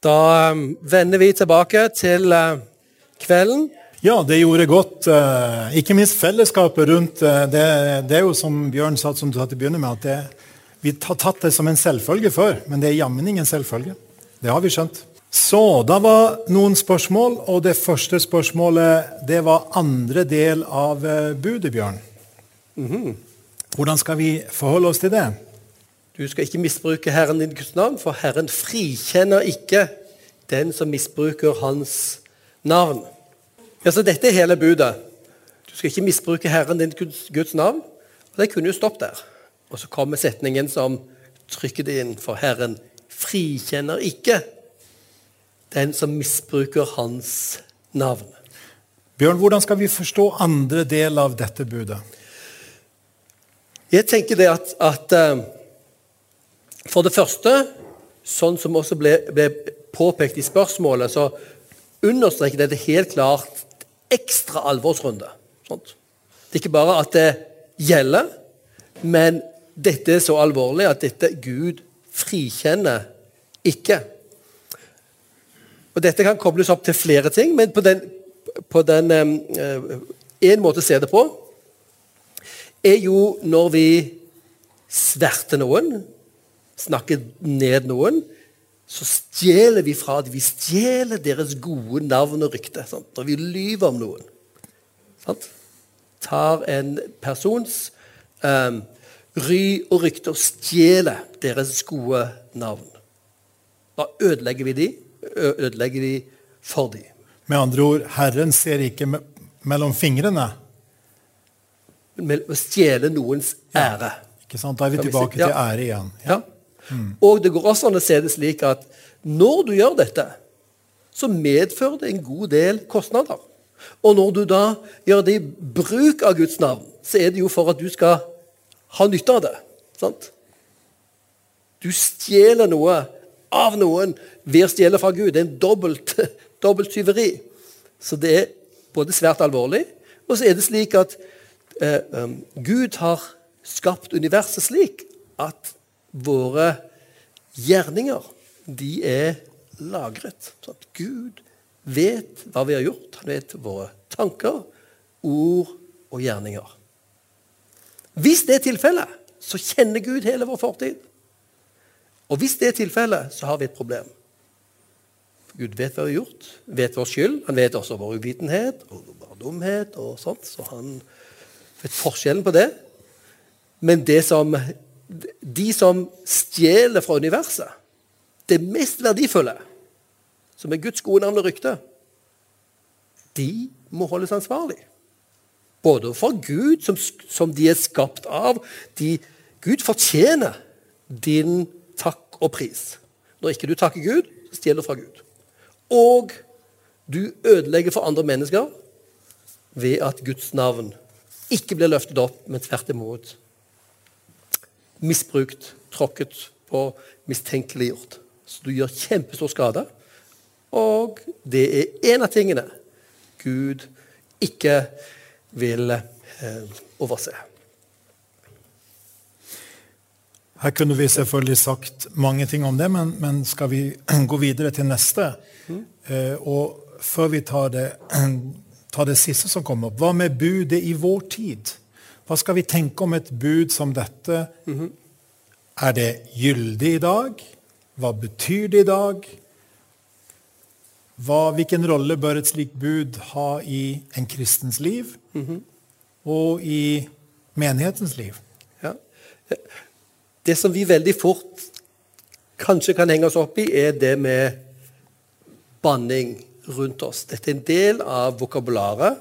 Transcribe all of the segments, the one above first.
Da um, vender vi tilbake til uh, kvelden. Ja, det gjorde godt. eh, Ikke minst fellesskapet rundt eh, det. Det er jo som Bjørn sa, som du sa til å begynne med, at det, vi har tatt det som en selvfølge før, men det er jammen ingen selvfølge. Det har vi skjønt. Så, da var noen spørsmål, og det første spørsmålet det var andre del av eh, budet, Bjørn. Hvordan skal vi forholde oss til det? Du skal ikke misbruke Herren din Guds navn, for Herren frikjenner ikke den som misbruker Hans navn. Ja, så Dette er hele budet. Du skal ikke misbruke Herren din Guds, Guds navn. Og Det kunne jo stoppet der. Og så kommer setningen som trykker det inn, for Herren frikjenner ikke den som misbruker Hans navn. Bjørn, hvordan skal vi forstå andre del av dette budet? Jeg tenker det at, at eh, For det første, sånn som også ble, ble påpekt i spørsmålet, så understreker dette helt klart ekstra alvorsrunde. Sånt. Det er ikke bare at det gjelder, men dette er så alvorlig at dette Gud frikjenner ikke. Og Dette kan kobles opp til flere ting, men på den, på den eh, En måte å se det på er jo når vi sverter noen, snakker ned noen, så stjeler vi fra dem. Vi stjeler deres gode navn og rykte. Sant? Og vi lyver om noen. Sant? Tar en persons um, ry og rykte og stjeler deres gode navn. Da ødelegger vi de, ødelegger de for de. Med andre ord, Herren ser ikke me mellom fingrene. Med å stjele noens ære. Ikke sant? Da er vi vi tilbake ja. til ære igjen. Ja. Og det går også an å se det slik at når du gjør dette, så medfører det en god del kostnader. Og når du da gjør det i bruk av Guds navn, så er det jo for at du skal ha nytte av det. Sant? Du stjeler noe av noen ved å stjele fra Gud. Det er en dobbelt, dobbelt tyveri. Så det er både svært alvorlig, og så er det slik at eh, um, Gud har skapt universet slik at våre gjerninger de er lagret. Sånn at Gud vet hva vi har gjort. Han vet våre tanker, ord og gjerninger. Hvis det er tilfellet, så kjenner Gud hele vår fortid. Og hvis det er tilfellet, så har vi et problem. Gud vet hva vi har gjort, vet vår skyld. Han vet også vår uvitenhet og vår dumhet. og sånt, Så han vet forskjellen på det. Men det som, de som stjeler fra universet, det mest verdifulle, som er Guds gode navn og rykte, de må holdes ansvarlig. Både for Gud, som, som de er skapt av. De, Gud fortjener din takk og pris. Når ikke du takker Gud, så stjeler du fra Gud. Og du ødelegger for andre mennesker ved at Guds navn ikke blir løftet opp, men tvert imot misbrukt, tråkket på, mistenkeliggjort. Så du gjør kjempestor skade. Og det er en av tingene Gud ikke vil eh, overse. Her kunne vi selvfølgelig sagt mange ting om det, men, men skal vi gå videre til neste? Eh, og før vi tar det, tar det siste som kom opp, hva med budet i vår tid? Hva skal vi tenke om et bud som dette? Er det gyldig i dag? Hva betyr det i dag? Hva, hvilken rolle bør et slikt bud ha i en kristens liv og i menighetens liv? Ja. Det som vi veldig fort kanskje kan henge oss opp i, er det med banning rundt oss. Dette er en del av vokabularet.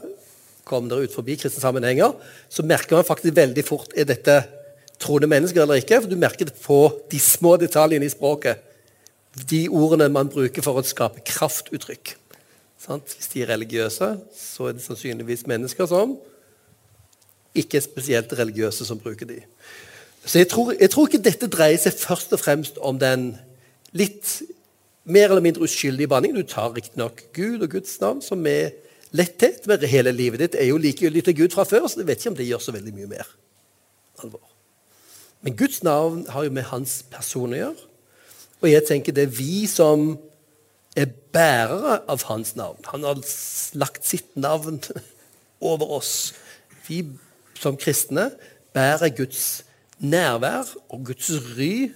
Kom dere ut forbi kristne sammenhenger, så merker man faktisk veldig fort er dette troende mennesker eller ikke. For du merker det på de små detaljene i språket. De ordene man bruker for å skape kraftuttrykk. Sant? Hvis de er religiøse, så er det sannsynligvis mennesker som ikke er spesielt religiøse, som bruker de. Så jeg tror, jeg tror ikke dette dreier seg først og fremst om den litt mer eller mindre uskyldige banningen. Du tar riktignok Gud og Guds navn som med letthet, men hele livet ditt er jo likegyldig til Gud fra før, så jeg vet ikke om det gjør så veldig mye mer alvor. Men Guds navn har jo med hans person å gjøre. Og jeg tenker det er vi som er bærere av hans navn. Han har lagt sitt navn over oss. Vi som kristne bærer Guds nærvær og Guds ry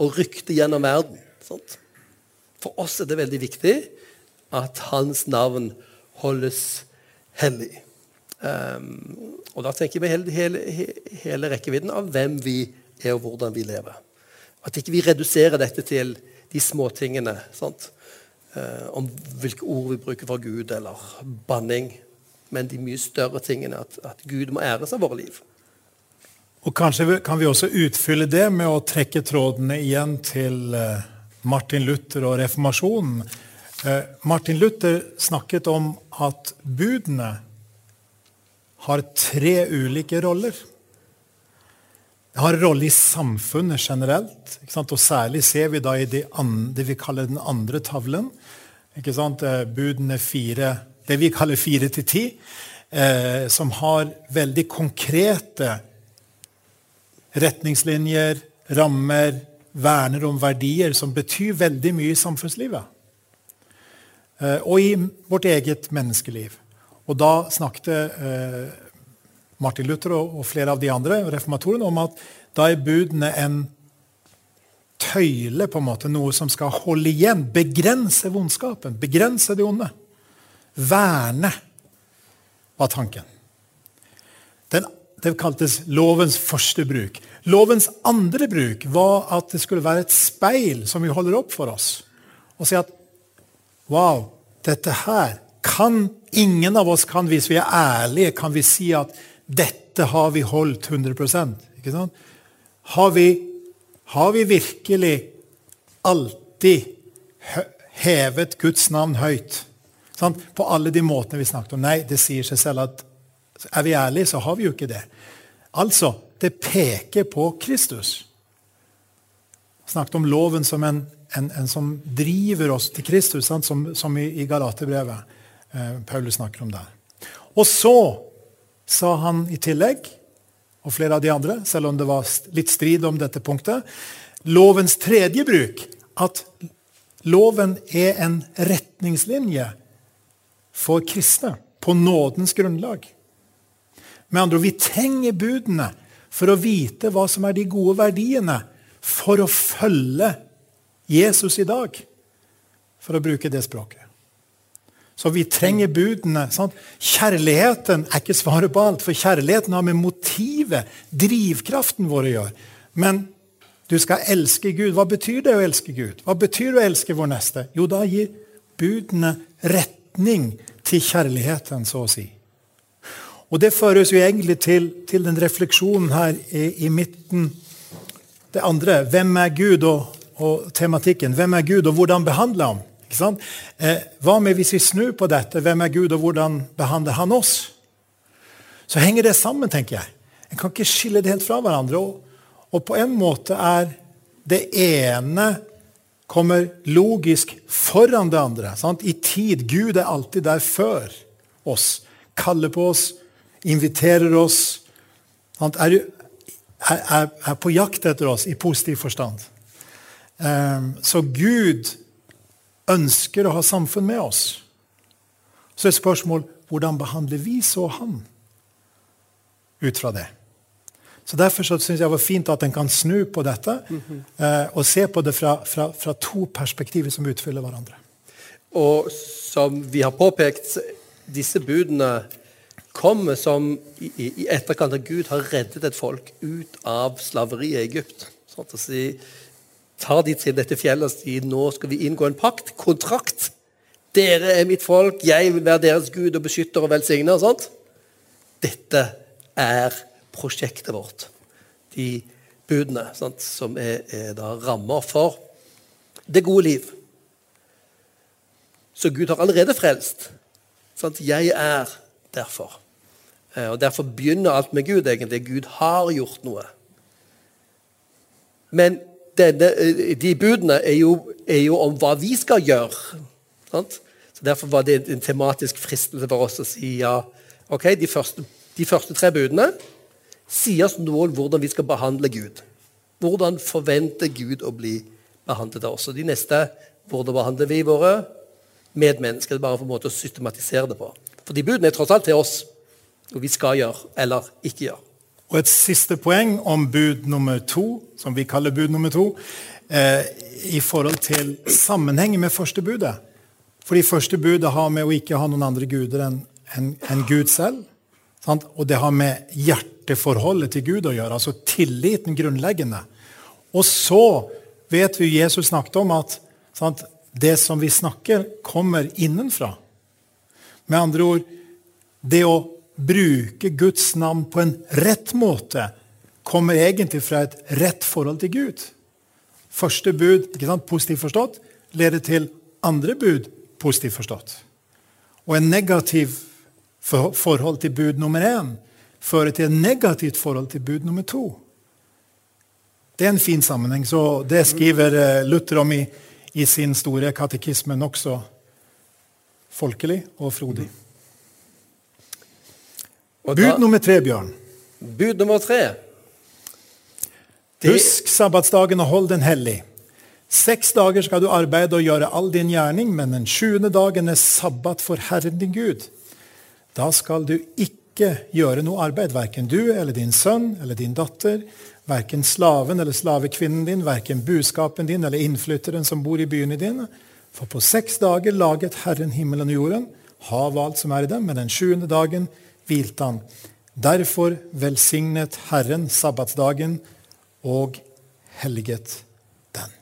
og rykte gjennom verden. Sant? For oss er det veldig viktig at hans navn holdes hellig. Um, og da tenker vi hele, hele, hele, rekkevidden av hvem vi er, og hvordan vi lever. At ikke vi reduserer dette til de småtingene. Uh, om hvilke ord vi bruker for Gud, eller banning. Men de mye større tingene. At, at Gud må æres av våre liv. Og Kanskje kan vi også utfylle det med å trekke trådene igjen til uh, Martin Luther og reformasjonen. Uh, Martin Luther snakket om at budene har tre ulike roller. Det har en rolle i samfunnet generelt. Og særlig ser vi da i det, andre, vi kaller den andre tavlen. Eh, budene fire, det vi kaller fire til ti. Eh, som har veldig konkrete retningslinjer, rammer, verner om verdier som betyr veldig mye i samfunnslivet. Eh, og i vårt eget menneskeliv. Og da snakket eh, Martin Luther og, flere av de andre reformatorene om at da er budene en tøyle, på en måte, noe som skal holde igjen, begrense vondskapen, begrense det onde. Verne, var tanken. Den, det kaltes lovens første bruk. Lovens andre bruk var at det skulle være et speil som vi holder opp for oss. Og si at wow, dette her kan ingen av oss kan, hvis vi er ærlige, kan vi si at dette har vi holdt 100% ikke sant? Har vi, har vi virkelig alltid hevet Guds navn høyt? Sant? På alle de måtene vi snakket om. Nei, det sier seg selv at er vi ærlige, så har vi jo ikke det. Altså, det peker på Kristus. Snakket om loven som en, en, en som driver oss til Kristus, som, som, i, i Galaterbrevet. Eh, Paulus snakker om der. Og så sa han i tillegg, og flere av de andre, selv om det var litt strid om dette punktet, lovens tredje bruk, at loven er en retningslinje for kristne på nådens grunnlag. Med andre ord, vi trenger budene for å vite hva som er de gode verdiene for å følge Jesus i dag, for å bruke det språket. Så vi trenger budene. Sant? Kjærligheten er ikke svaret på alt, for kjærligheten har med motivet, drivkraften vår, å gjøre. Men du skal elske Gud. Hva betyr det å elske Gud? Hva betyr det å elske vår neste? Jo, da gir budene retning til kjærligheten, så å si. Og det føres jo egentlig til, til den refleksjonen her i, i, midten. Det andre hvem er Gud, og, og tematikken. Hvem er Gud, og hvordan behandler han? Eh, hva med hvis vi snur på dette? Hvem er Gud, og hvordan behandler han oss? Så henger det sammen, tenker jeg. En kan ikke skille det helt fra hverandre. Og, og på en måte er det ene kommer logisk foran det andre. Sant? I tid. Gud er alltid der før oss. Kaller på oss, inviterer oss. Er, er, er, på jakt etter oss i positiv forstand. Um, så Gud ønsker å ha samfunn med oss. Så er spørsmålet hvordan behandler vi så han ut fra det? Så Derfor så syns jeg det var fint at en kan snu på dette mm -hmm. og se på det fra, fra, fra, to perspektiver som utfyller hverandre. Og som vi har påpekt, disse budene kommer som i, i etterkant av Gud har reddet et folk ut av slaveriet i Egypt. Sånn at si, tar de til dette fjellet og sier nå skal vi inngå en pakt, kontrakt. Dere er mitt folk, jeg vil være deres gud og beskytter og velsigner. og sånt. Dette er prosjektet vårt. De budene sant, som er, er da rammer for det gode liv. Så Gud har allerede frelst. Sant? Jeg er derfor. Eh, og Derfor begynner alt med Gud. egentlig. Gud har gjort noe. Men denne, eh, de budene er jo, er jo, om hva vi skal gjøre. Sant? Så Derfor var det en tematisk fristelse for oss å si ja. ok, De første, de første tre budene sier oss noe om hvordan vi skal behandle Gud. Hvordan forventer Gud å bli behandlet av oss. Og De neste Hvordan behandler vi våre medmennesker? Er bare for en måte å systematisere det på. For de budene er tross alt til oss. og vi skal gjøre eller ikke gjøre. Og et siste poeng om bud nummer to, som vi kaller bud nummer to, eh, i forhold til sammenhengen med første budet. Fordi første budet har med å ikke ha noen andre guder enn en, en Gud selv. Sant? Og det har med hjerteforholdet til Gud å gjøre, altså tilliten grunnleggende. Og så vet vi Jesus snakket om at sant, det som vi snakker, kommer innenfra. Med andre ord det å bruke Guds navn på en rett måte kommer egentlig fra et rett forhold til Gud. Første bud ikke sant, positivt forstått leder til andre bud positivt forstått. Og en negativ forhold til bud nummer én fører til et negativt forhold til bud nummer to. Det er en fin sammenheng. så Det skriver eh, Luther om i, i sin store katekisme nokså folkelig og frodig. Og bud nummer tre, Bjørn. Bud nummer tre. Det... Husk sabbatsdagen og hold den hellig. Seks dager skal du arbeide og gjøre all din gjerning, men den sjuende dagen er sabbat for Herren din Gud. Da skal du ikke gjøre noe arbeid, verken du eller din sønn eller din datter, verken slaven eller slavekvinnen din, verken buskapen din eller innflytteren som bor i byene dine. For på seks dager laget Herren himmelen og jorden, hav alt som er i dem, men den sjuende dagen hvilte han. Derfor velsignet Herren sabbatsdagen og helliget den.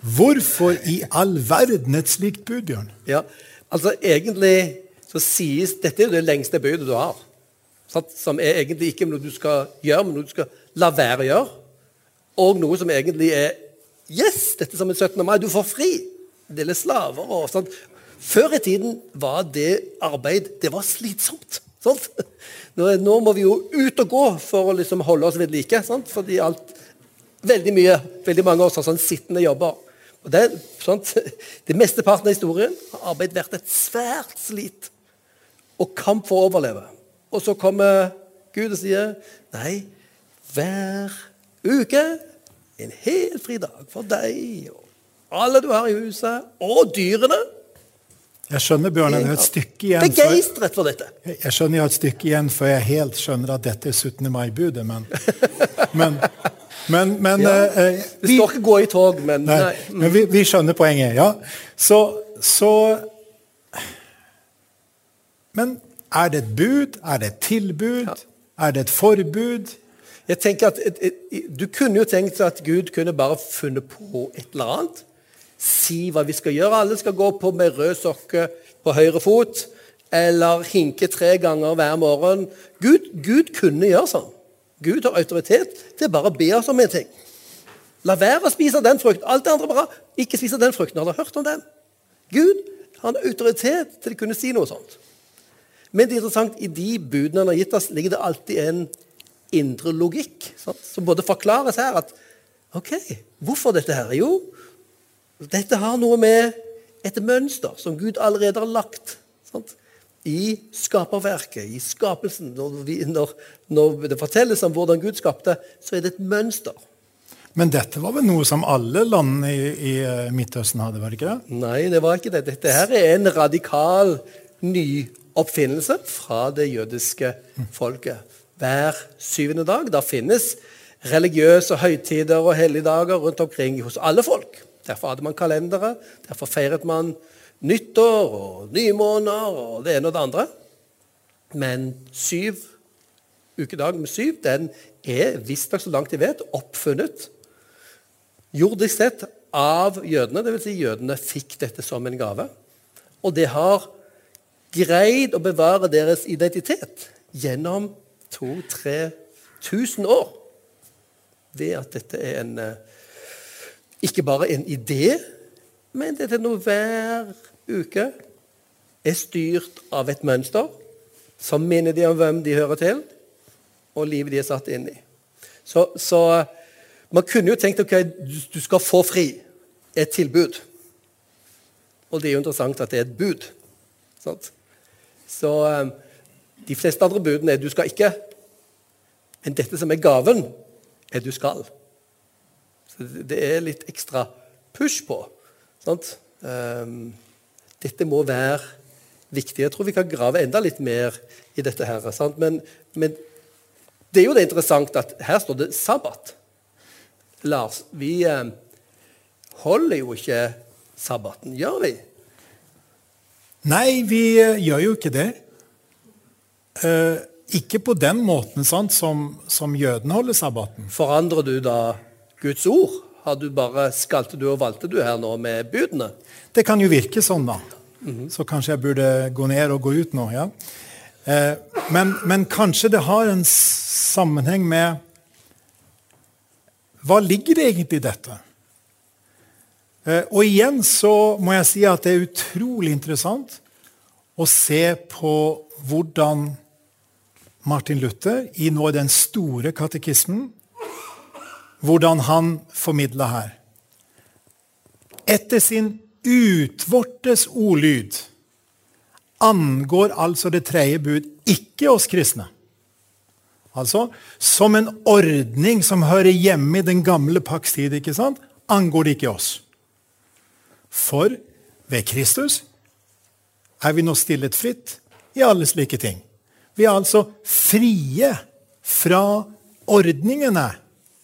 Hvorfor i all verden et slikt bud, Bjørn? Ja, Altså, Egentlig så sies Dette er jo det lengste budet du har. Som er egentlig ikke noe du skal gjøre, men noe du skal la være å gjøre. Og noe som egentlig er Yes! Dette som er 17. mai. Du får fri. Det gjelder slaver og sånt. Før i tiden var det arbeid det var slitsomt. Sant? Nå, må vi jo ut og gå for å liksom holde oss ved like. Sant? Fordi alt, veldig mye, veldig mange av oss har sånn sittende jobber. Og det, sant? det Mesteparten av historien har arbeid vært et svært slit og kamp for å overleve. Og så kommer Gud og sier nei, hver uke en helt fri dag for deg og alle du har i huset, og dyrene. Jeg skjønner Bjørn, jeg har et stykke igjen Begeistret for dette. Jeg skjønner jeg har et stykke igjen før jeg helt skjønner at dette er 17. mai-budet, men, men men, men ja. eh, vi, Det står ikke 'gå i tog', men, nei, nei. Men vi, vi, skjønner poenget. ja. Så, så Men er det et bud? Er det et tilbud? Ja. Er det et forbud? Jeg tenker at Du kunne jo tenkt at Gud kunne bare funnet på et eller annet. Si hva vi skal gjøre. Alle skal gå på med rød sokke på høyre fot. Eller hinke tre ganger hver morgen. Gud, Gud kunne gjøre sånn. Gud har autoritet til bare å be oss om en ting. La være å spise den frukten. Alt det andre bra. Ikke spise den frukten. Har dere hørt om den? Gud har en autoritet til å kunne si noe sånt. Men det er interessant, i de budene han har gitt oss, ligger det alltid en indre logikk sant? som både forklares her at OK, hvorfor dette her? Jo, dette har noe med et mønster som Gud allerede har lagt. Sant? i skaperverket, i skapelsen. Når, vi, når, når, det fortelles om hvordan Gud skapte, så er det et mønster. Men dette var vel noe som alle land i, i eh, Midtøsten hadde, var det ikke det? Nei, det var ikke det. Dette her er en radikal ny oppfinnelse fra det jødiske folket. Hver syvende dag. Da finnes religiøse høytider og helligdager rundt omkring hos alle folk. Derfor hadde man kalendere, derfor feiret man nyttår og nymåner og det ene og det andre. Men syv, ukedag med syv den er visstnok, så langt de vet, oppfunnet jordisk sett av jødene. Dvs. Si jødene fikk dette som en gave. Og det har greid å bevare deres identitet gjennom to-tre tusen år. Ved at dette er en, eh, ikke bare en idé, men dette er noe hver uke er styrt av et mønster som minner de om hvem de hører til, og livet de er satt inn i. Så, så man kunne jo tenkt ok, du skal få fri. Et tilbud. Og det er jo interessant at det er et bud. Sant? Så um, de fleste andre budene er du skal ikke. Men dette som er gaven, er du skal. Det er litt ekstra push på. Sant? Um, dette må være viktig. Jeg tror vi kan grave enda litt mer i dette. her. Sant? Men, men det er jo det interessant at her står det sabbat. Lars, vi eh, holder jo ikke sabbaten, gjør vi? Nei, vi eh, gjør jo ikke det. Eh, ikke på den måten sant, som, som jødene holder sabbaten. Forandrer du da Guds ord? Har du bare Skalte du og valgte du her nå med budene? Det kan jo virke sånn, da. Mm -hmm. Så kanskje jeg burde gå ned og gå ut nå. ja. Eh, men, men, kanskje det har en sammenheng med Hva ligger det egentlig i dette? Eh, og igjen så må jeg si at det er utrolig interessant å se på hvordan Martin Luther i nå den store katekismen hvordan han formidla her. Etter sin utvortes ordlyd angår altså det tredje bud ikke oss kristne. Altså, Som en ordning som hører hjemme i den gamle pakts tid, ikke sant? angår det ikke oss. For ved Kristus er vi nå stillet fritt i alle slike ting. Vi er altså frie fra ordningene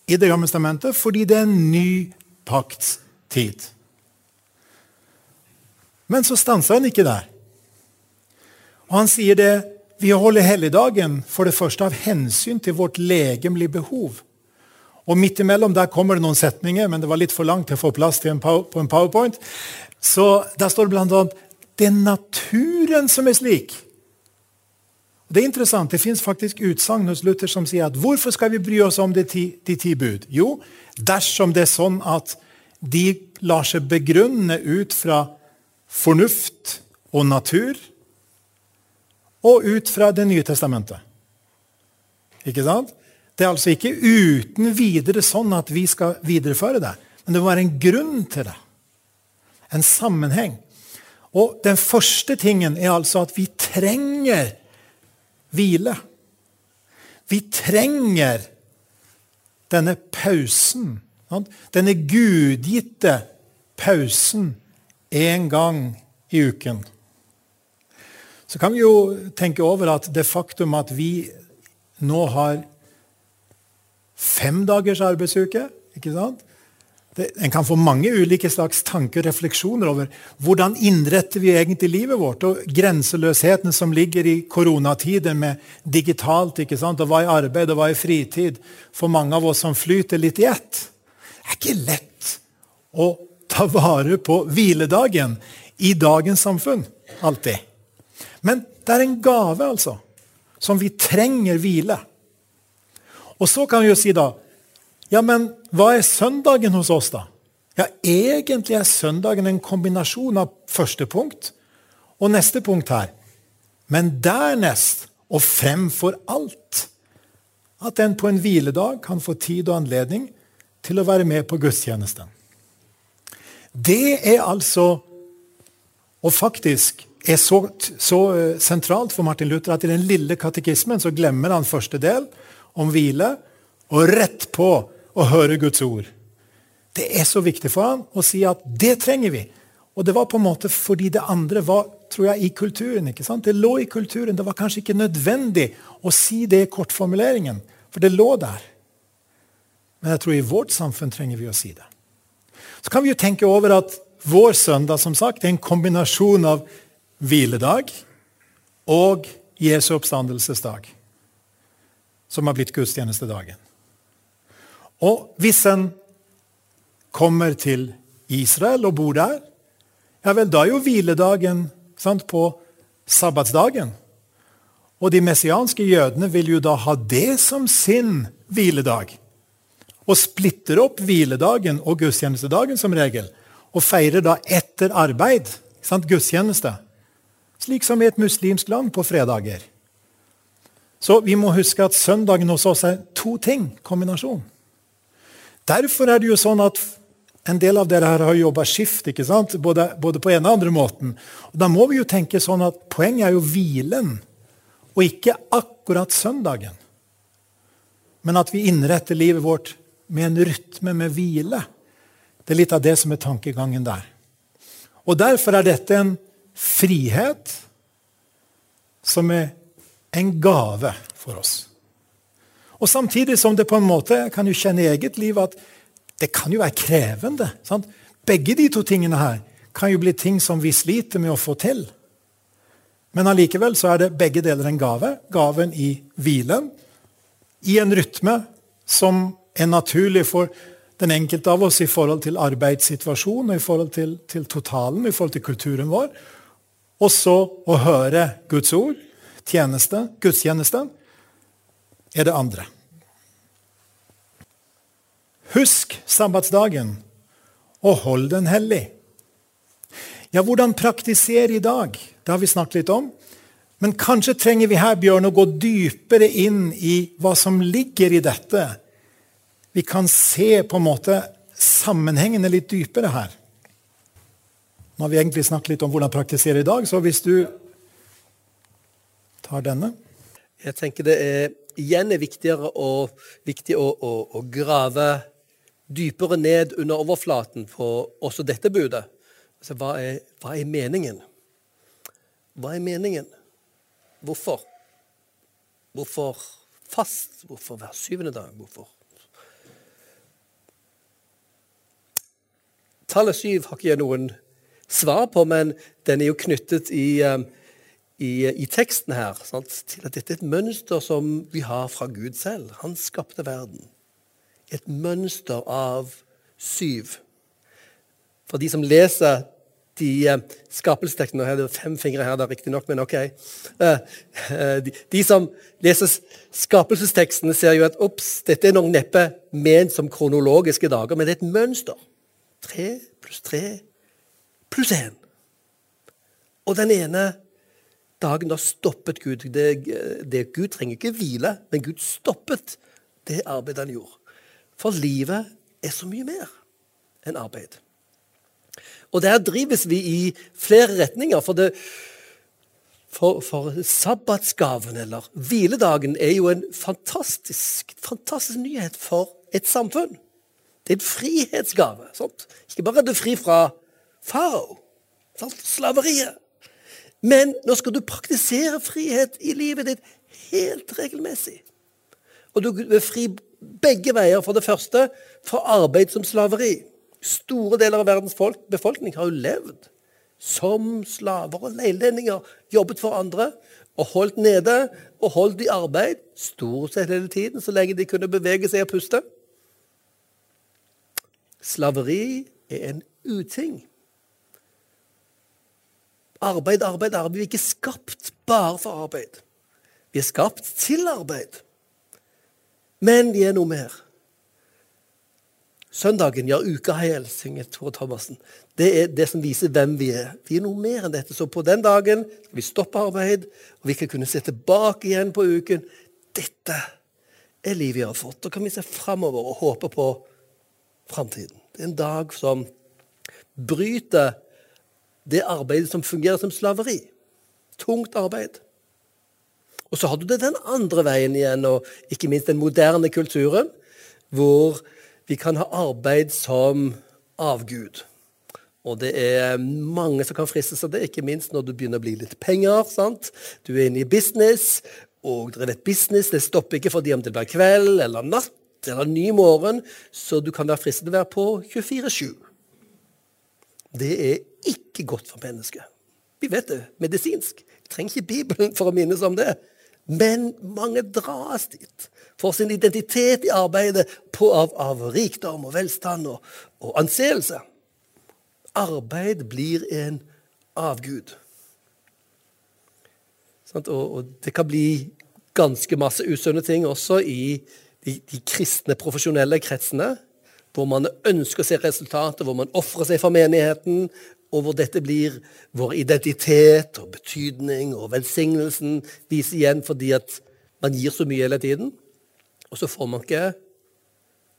i Det gamle testamentet fordi det er en ny pakts tid. Men så stanser han ikke der. Og han sier det vi holder helligdagen for det første av hensyn til vårt legemlige behov. Og midt imellom der kommer det noen setninger, men det var litt for langt til å få plass til en på en powerpoint. Så der står det bl.a.: Det er naturen som er slik det er interessant, det fins faktisk utsagn hos Luther som sier at hvorfor skal vi bry oss om de ti, de ti bud? Jo, dersom det er sånn at de lar seg begrunne ut fra fornuft og natur og ut fra Det nye testamentet. Ikke sant? Det er altså ikke uten videre sånn at vi skal videreføre det. Men det må være en grunn til det. En sammenheng. Og den første tingen er altså at vi trenger hvile. Vi trenger denne pausen, denne gudgitte pausen en gang i uken. Så kan vi jo tenke over at det faktum at vi nå har fem dagers arbeidsuke ikke sant? En kan få mange ulike slags tanker og refleksjoner over hvordan innretter vi egentlig livet vårt, og grenseløsheten som ligger i koronatiden med digitalt, ikke sant? og hva er arbeid og hva er fritid, for mange av oss som flyter litt i ett. Det er ikke lett å ta vare på hviledagen i dagens samfunn. Alltid. Men det er en gave, altså, som vi trenger hvile. Og så kan vi jo si da ja, men hva er søndagen hos oss, da? Ja, Egentlig er søndagen en kombinasjon av første punkt og neste punkt her. Men dernest, og fremfor alt, at en på en hviledag kan få tid og anledning til å være med på gudstjenesten. Det er altså Og faktisk er så, så eh, sentralt for Martin Luther at i den lille katekismen så glemmer han første del, om hvile, og rett på å høre Guds ord. Det er så viktig for ham å si at det trenger vi. Og det var på en måte fordi det andre var tror jeg, i kulturen. ikke sant? Det lå i kulturen. Det var kanskje ikke nødvendig å si det i kortformuleringen, for det lå der. Men jeg tror i vårt samfunn trenger vi å si det. Så kan vi jo tenke over at vår søndag som sagt, er en kombinasjon av hviledag og Jesu oppstandelsesdag, som har blitt gudstjenestedagen. Og hvis en kommer til Israel og bor der, ja vel, da er jo hviledagen sant, på sabbatsdagen. Og de messianske jødene vil jo da ha det som sin hviledag. Og splitter opp hviledagen og gudstjenestedagen som regel. Og feirer da etter arbeid sant, gudstjeneste. Slik som i et muslimsk land på fredager. Så vi må huske at søndagen hos oss er to ting. Kombinasjon. Derfor er det jo sånn at en del av dere her har jobba skift, ikke sant? Både, både, på en og andre måten. Og Da må vi jo tenke sånn at poenget er jo hvilen, og ikke akkurat søndagen. Men at vi innretter livet vårt med en rytme med hvile. Det er litt av det som er tankegangen der. Og Derfor er dette en frihet som er en gave for oss. Og Samtidig som det på en måte kan jo kjenne i eget liv at det kan jo være krevende. Sant? Begge de to tingene her kan jo bli ting som vi sliter med å få til. Men allikevel så er det begge deler en gave. Gaven i hvilen, i en rytme som er naturlig for den enkelte av oss i forhold til arbeidssituasjonen, i forhold til, til totalen, i forhold til kulturen vår. Og så å høre Guds ord, tjeneste, gudstjeneste, er det andre. Husk sabbatsdagen og hold den hellig. Ja, hvordan praktisere i dag? Det har vi snakket litt om. Men kanskje trenger vi her Bjørn, å gå dypere inn i hva som ligger i dette. Vi kan se på en måte sammenhengene litt dypere her. Nå har vi egentlig snakket litt om hvordan praktisere i dag, så hvis du tar denne Jeg tenker det er igjen er viktigere å, viktig å, å, å grave dypere ned under overflaten på også dette budet. Altså, hva, er, hva er meningen? Hva er meningen? Hvorfor? Hvorfor fast? Hvorfor hver syvende dag? Hvorfor? Tallet syv har ikke jeg noen svar på, men den er jo knyttet i, um, i, i teksten her sant? til at dette er et mønster som vi har fra Gud selv. Han skapte verden. Et mønster av syv. For de som leser de uh, skapelsestekstene Nå er det fem fingre her, riktignok, men OK. Uh, uh, de, de, som leser skapelsestekstene, ser jo at ops, dette er nok neppe ment som kronologiske dager, men det er et mønster. Tre pluss tre pluss én. Og den ene dagen da stoppet Gud. Det, det, Gud trenger ikke hvile, men Gud stoppet det arbeidet han gjorde. For livet er så mye mer enn arbeid. Og der drives vi i flere retninger. For, det, for, for sabbatsgaven, eller hviledagen, er jo en fantastisk, fantastisk nyhet for et samfunn. Det er en frihetsgave. Sant? Ikke bare er du fri fra farao, slaveriet. Men nå skal du praktisere frihet i livet ditt helt regelmessig. Og du er fri begge veier. For det første fra arbeid som slaveri. Store deler av verdens folk, befolkning har jo levd som slaver og leilendinger. Jobbet for andre og holdt nede og holdt i arbeid stort sett hele tiden, så lenge de kunne bevege seg og puste. Slaveri er en uting. Arbeid, arbeid, arbeid. Vi er ikke skapt bare for arbeid. Vi er skapt til arbeid. Men vi er noe mer. Søndagen gjør uka hel, synger Tore Thomassen. Det er det som viser hvem vi er. Vi er noe mer enn dette. Så på den dagen skal vi stoppe arbeid, og vi kan kunne se tilbake igjen på uken. Dette er livet vi har fått. Da kan vi se framover og håpe på framtiden. Det er en dag som bryter det arbeidet som fungerer som slaveri. Tungt arbeid. Og så har du det den andre veien igjen, og ikke minst den moderne kulturen, hvor vi kan ha arbeid som avgud. Og det er mange som kan fristes av det, ikke minst når du begynner å bli litt penger. sant? Du er inne i business, og det er et business. Det stopper ikke fordi om det blir kveld eller natt eller ny morgen, så du kan være fristet til å være på 24-7. Det er ikke godt for mennesket. Vi vet det medisinsk. Vi trenger ikke Bibelen for å minnes om det. Men mange dras dit for sin identitet i arbeidet på, av, av, rikdom og velstand og, og anseelse. Arbeid blir en avgud. Og, og, det kan bli ganske masse usunne ting også i de, de kristne, profesjonelle kretsene hvor man ønsker å se resultater, hvor man ofrer seg for menigheten, og hvor dette blir vår identitet og betydning og velsignelsen viser igjen fordi at man gir så mye hele tiden. Og så får man ikke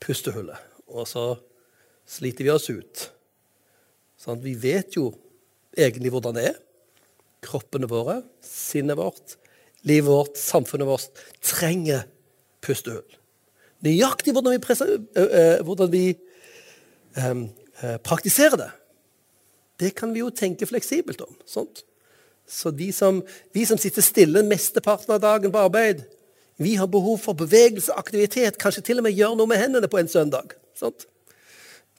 pustehullet. Og så sliter vi oss ut. Sånn, vi vet jo egentlig hvordan det er. Kroppene våre, sinnet vårt, livet vårt, samfunnet vårt trenger pustehull. Nøyaktig hvordan vi, presser, hvordan vi øh, eh, praktisere det. Det kan vi jo tenke fleksibelt om. sånt. Så de som, vi som sitter stille mesteparten av dagen på arbeid, vi har behov for bevegelse, aktivitet, kanskje til og med gjøre noe med hendene på en søndag. Sånt.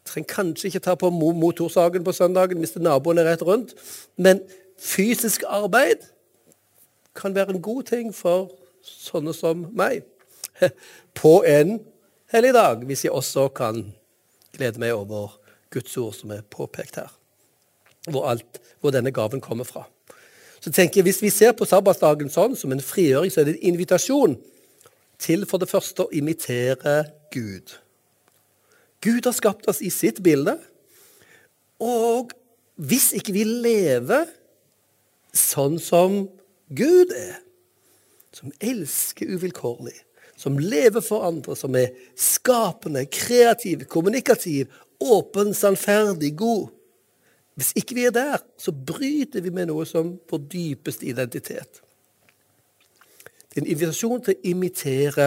Trenger kanskje ikke ta på motorsagen på søndagen hvis naboen er rett rundt, men fysisk arbeid kan være en god ting for sånne som meg. På en hellig dag, hvis jeg også kan glede meg over Guds ord som er påpekt her. Hvor, alt, hvor denne gaven kommer fra. Så tenker jeg, Hvis vi ser på sabbatsdagen sånn som en frigjøring, så er det en invitasjon til for det første å imitere Gud. Gud har skapt oss i sitt bilde. Og hvis ikke vi lever sånn som Gud er, som elsker uvilkårlig, som lever for andre, som er skapende, kreativ, kommunikativ, åpen, sannferdig, god Hvis ikke vi er der, så bryter vi med noe som vår dypeste identitet. Det er en invitasjon til å imitere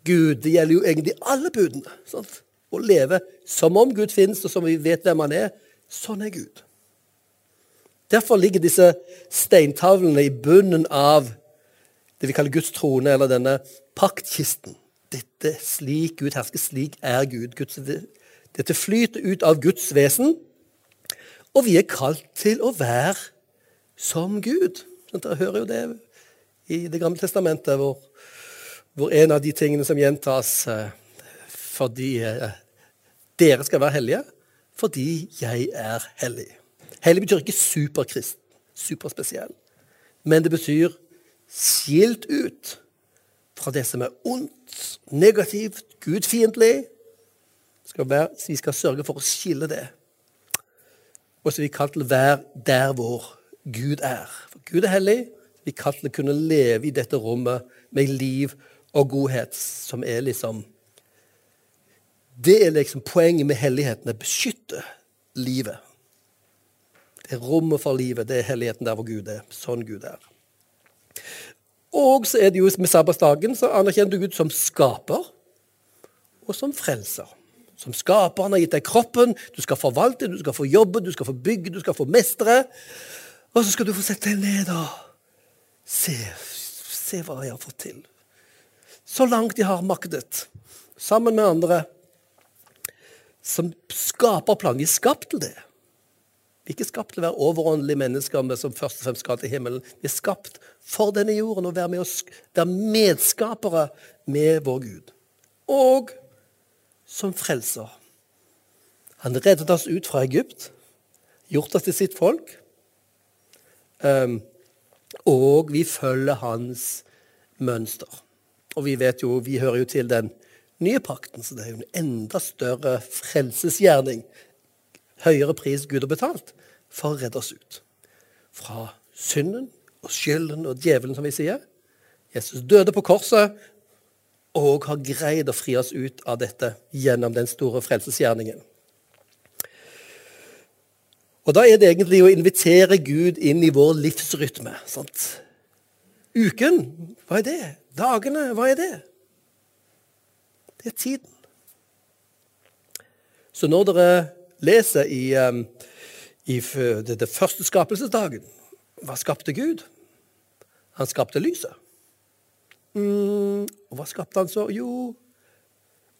Gud. Det gjelder jo egentlig alle budene. Sant? Å leve som om Gud finnes, og som vi vet hvem han er. Sånn er Gud. Derfor ligger disse steintavlene i bunnen av det vi kaller Guds trone, eller denne paktkisten. Dette slik Gud hersker, slik er Gud. Guds, dette flyter ut av Guds vesen, og vi er kalt til å være som Gud. Dere hører jo det i Det gamle testamentet, hvor, hvor en av de tingene som gjentas eh, fordi eh, dere skal være hellige, fordi jeg er hellig. Hellig betyr ikke superkristen, superspesiell. Men det betyr skilt ut fra det som er ondt, negativt, gudfiendtlig. vi skal sørge for å skille det. Og så er vi kalt til å være der hvor Gud er. For Gud er hellig. Vi er til å kunne leve i dette rommet med liv og godhet, som er liksom Det er liksom poenget med helligheten. Å beskytte livet. Det er rommet for livet. Det er helligheten der hvor Gud er. Sånn Gud er. Og så er det jo med sabbatsdagen så anerkjenner du Gud som skaper og som frelser. Som skaper. Han har gitt deg kroppen. Du skal forvalte, du skal få jobbe, du skal få bygge, du skal få mestre. Og så skal du få sette deg ned og se, se hva jeg har fått til. Så langt jeg har maktet, sammen med andre som skaper planen. Vi er skapt til det. Vi er ikke skapt til å være overåndelige mennesker som først og fremst skal til himmelen. Vi er skapt for denne jorden og være, med oss, være medskapere med vår Gud. Og som frelser. Han reddet oss ut fra Egypt, gjort oss til sitt folk. Um, og vi følger hans mønster. Og vi vet jo, vi hører jo til den nye pakten, så det er jo en enda større frelsesgjerning høyere pris Gud har betalt for å redde oss ut. Fra synden og skylden og djevelen, som vi sier. Jesus døde på korset og har greid å fri oss ut av dette gjennom den store frelsesgjerningen. Og Da er det egentlig å invitere Gud inn i vår livsrytme. Sant? Uken, hva er det? Dagene, hva er det? Det er tiden. Så når dere leser i, um, i det, første skapelsesdagen Hva skapte Gud? Han skapte lyset. Mm, og hva skapte han så? Jo,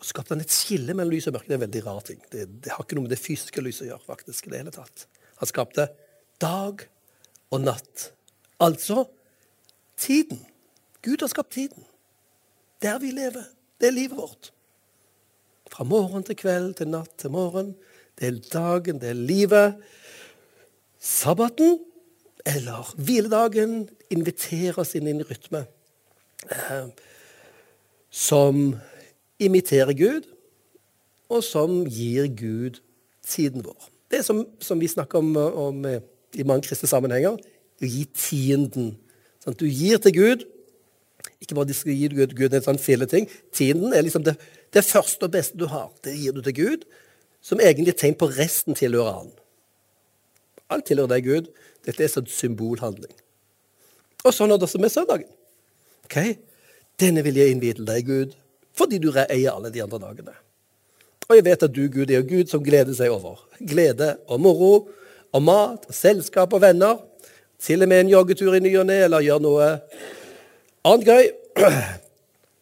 skapte han et skille mellom lys og mørke. Det er en veldig rar ting. Det, det, har ikke noe med det fysiske lyset å gjøre. faktisk, det hele tatt. Han skapte dag og natt. Altså tiden. Gud har skapt tiden. Der vi lever. Det er livet vårt. Fra morgen til kveld til natt til morgen. Det er dagen, det er livet. Sabbaten, eller hviledagen, inviterer oss inn i en rytme eh, som imiterer Gud, og som gir Gud tiden vår. Det som, som vi snakker om, om, i mange kristne sammenhenger, å gi tienden. Sånn, du gir til Gud. Ikke bare de skal gi Gud, Gud en sånn filleting. Tienden er liksom det, det første og beste du har. Det gir du til Gud som egentlig er tegn på resten tilhører han. Alt tilhører deg, Gud. Dette er sånn symbolhandling. Og sånn er det også med søndagen. Ok, Denne vil jeg innvie til deg, Gud, fordi du eier alle de andre dagene. Og jeg vet at du, Gud, er Gud som gleder seg over. Glede og moro og mat og selskap og venner. Til og med en joggetur i ny og ne, eller gjør noe annet gøy.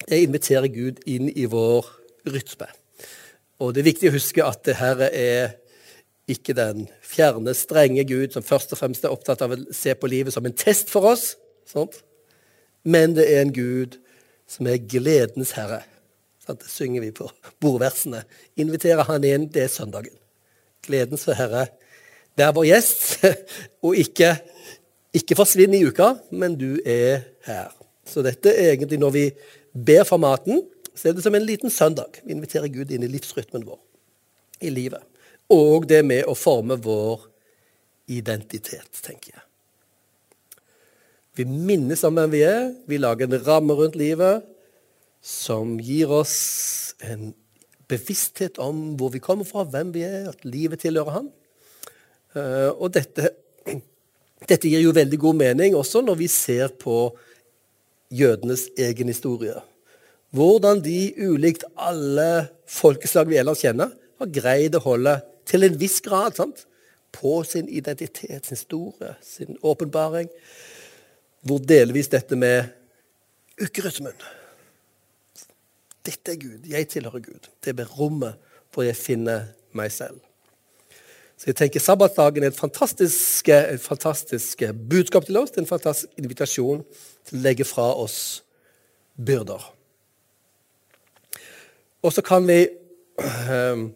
Jeg inviterer Gud inn i vår rytme. Og det er viktig å huske at det her er ikke den fjerne, strenge Gud som først og fremst er opptatt av å se på livet som en test for oss, sant? men det er en Gud som er gledens herre. Sant? Det synger vi på bordversene. Inviterer han inn, det er søndagen. Gledens herre. Vær vår gjest, og ikke, ikke forsvinn i uka, men du er her. Så dette er egentlig når vi ber for maten, så er det som en liten søndag. Vi inviterer Gud inn i livsrytmen vår, i livet. Og det med å forme vår identitet, tenker jeg. Vi minnes om hvem vi er. Vi lager en ramme rundt livet som gir oss en bevissthet om hvor vi kommer fra, hvem vi er, at livet tilhører Han. Eh, og dette, dette gir jo veldig god mening også når vi ser på jødenes egen historie. Hvordan de, ulikt alle folkeslag vi ellers kjenner, har greid å holde til en viss grad sant? på sin identitet, sin store, sin åpenbaring hvor delvis dette med ukerytmen Dette er Gud. Jeg tilhører Gud. Det er rommet hvor jeg finner meg selv. Så jeg tenker Sabbatsdagen er et fantastisk, et fantastisk budskap til oss. Det er en fantastisk invitasjon til å legge fra oss byrder. Og så kan vi ehm,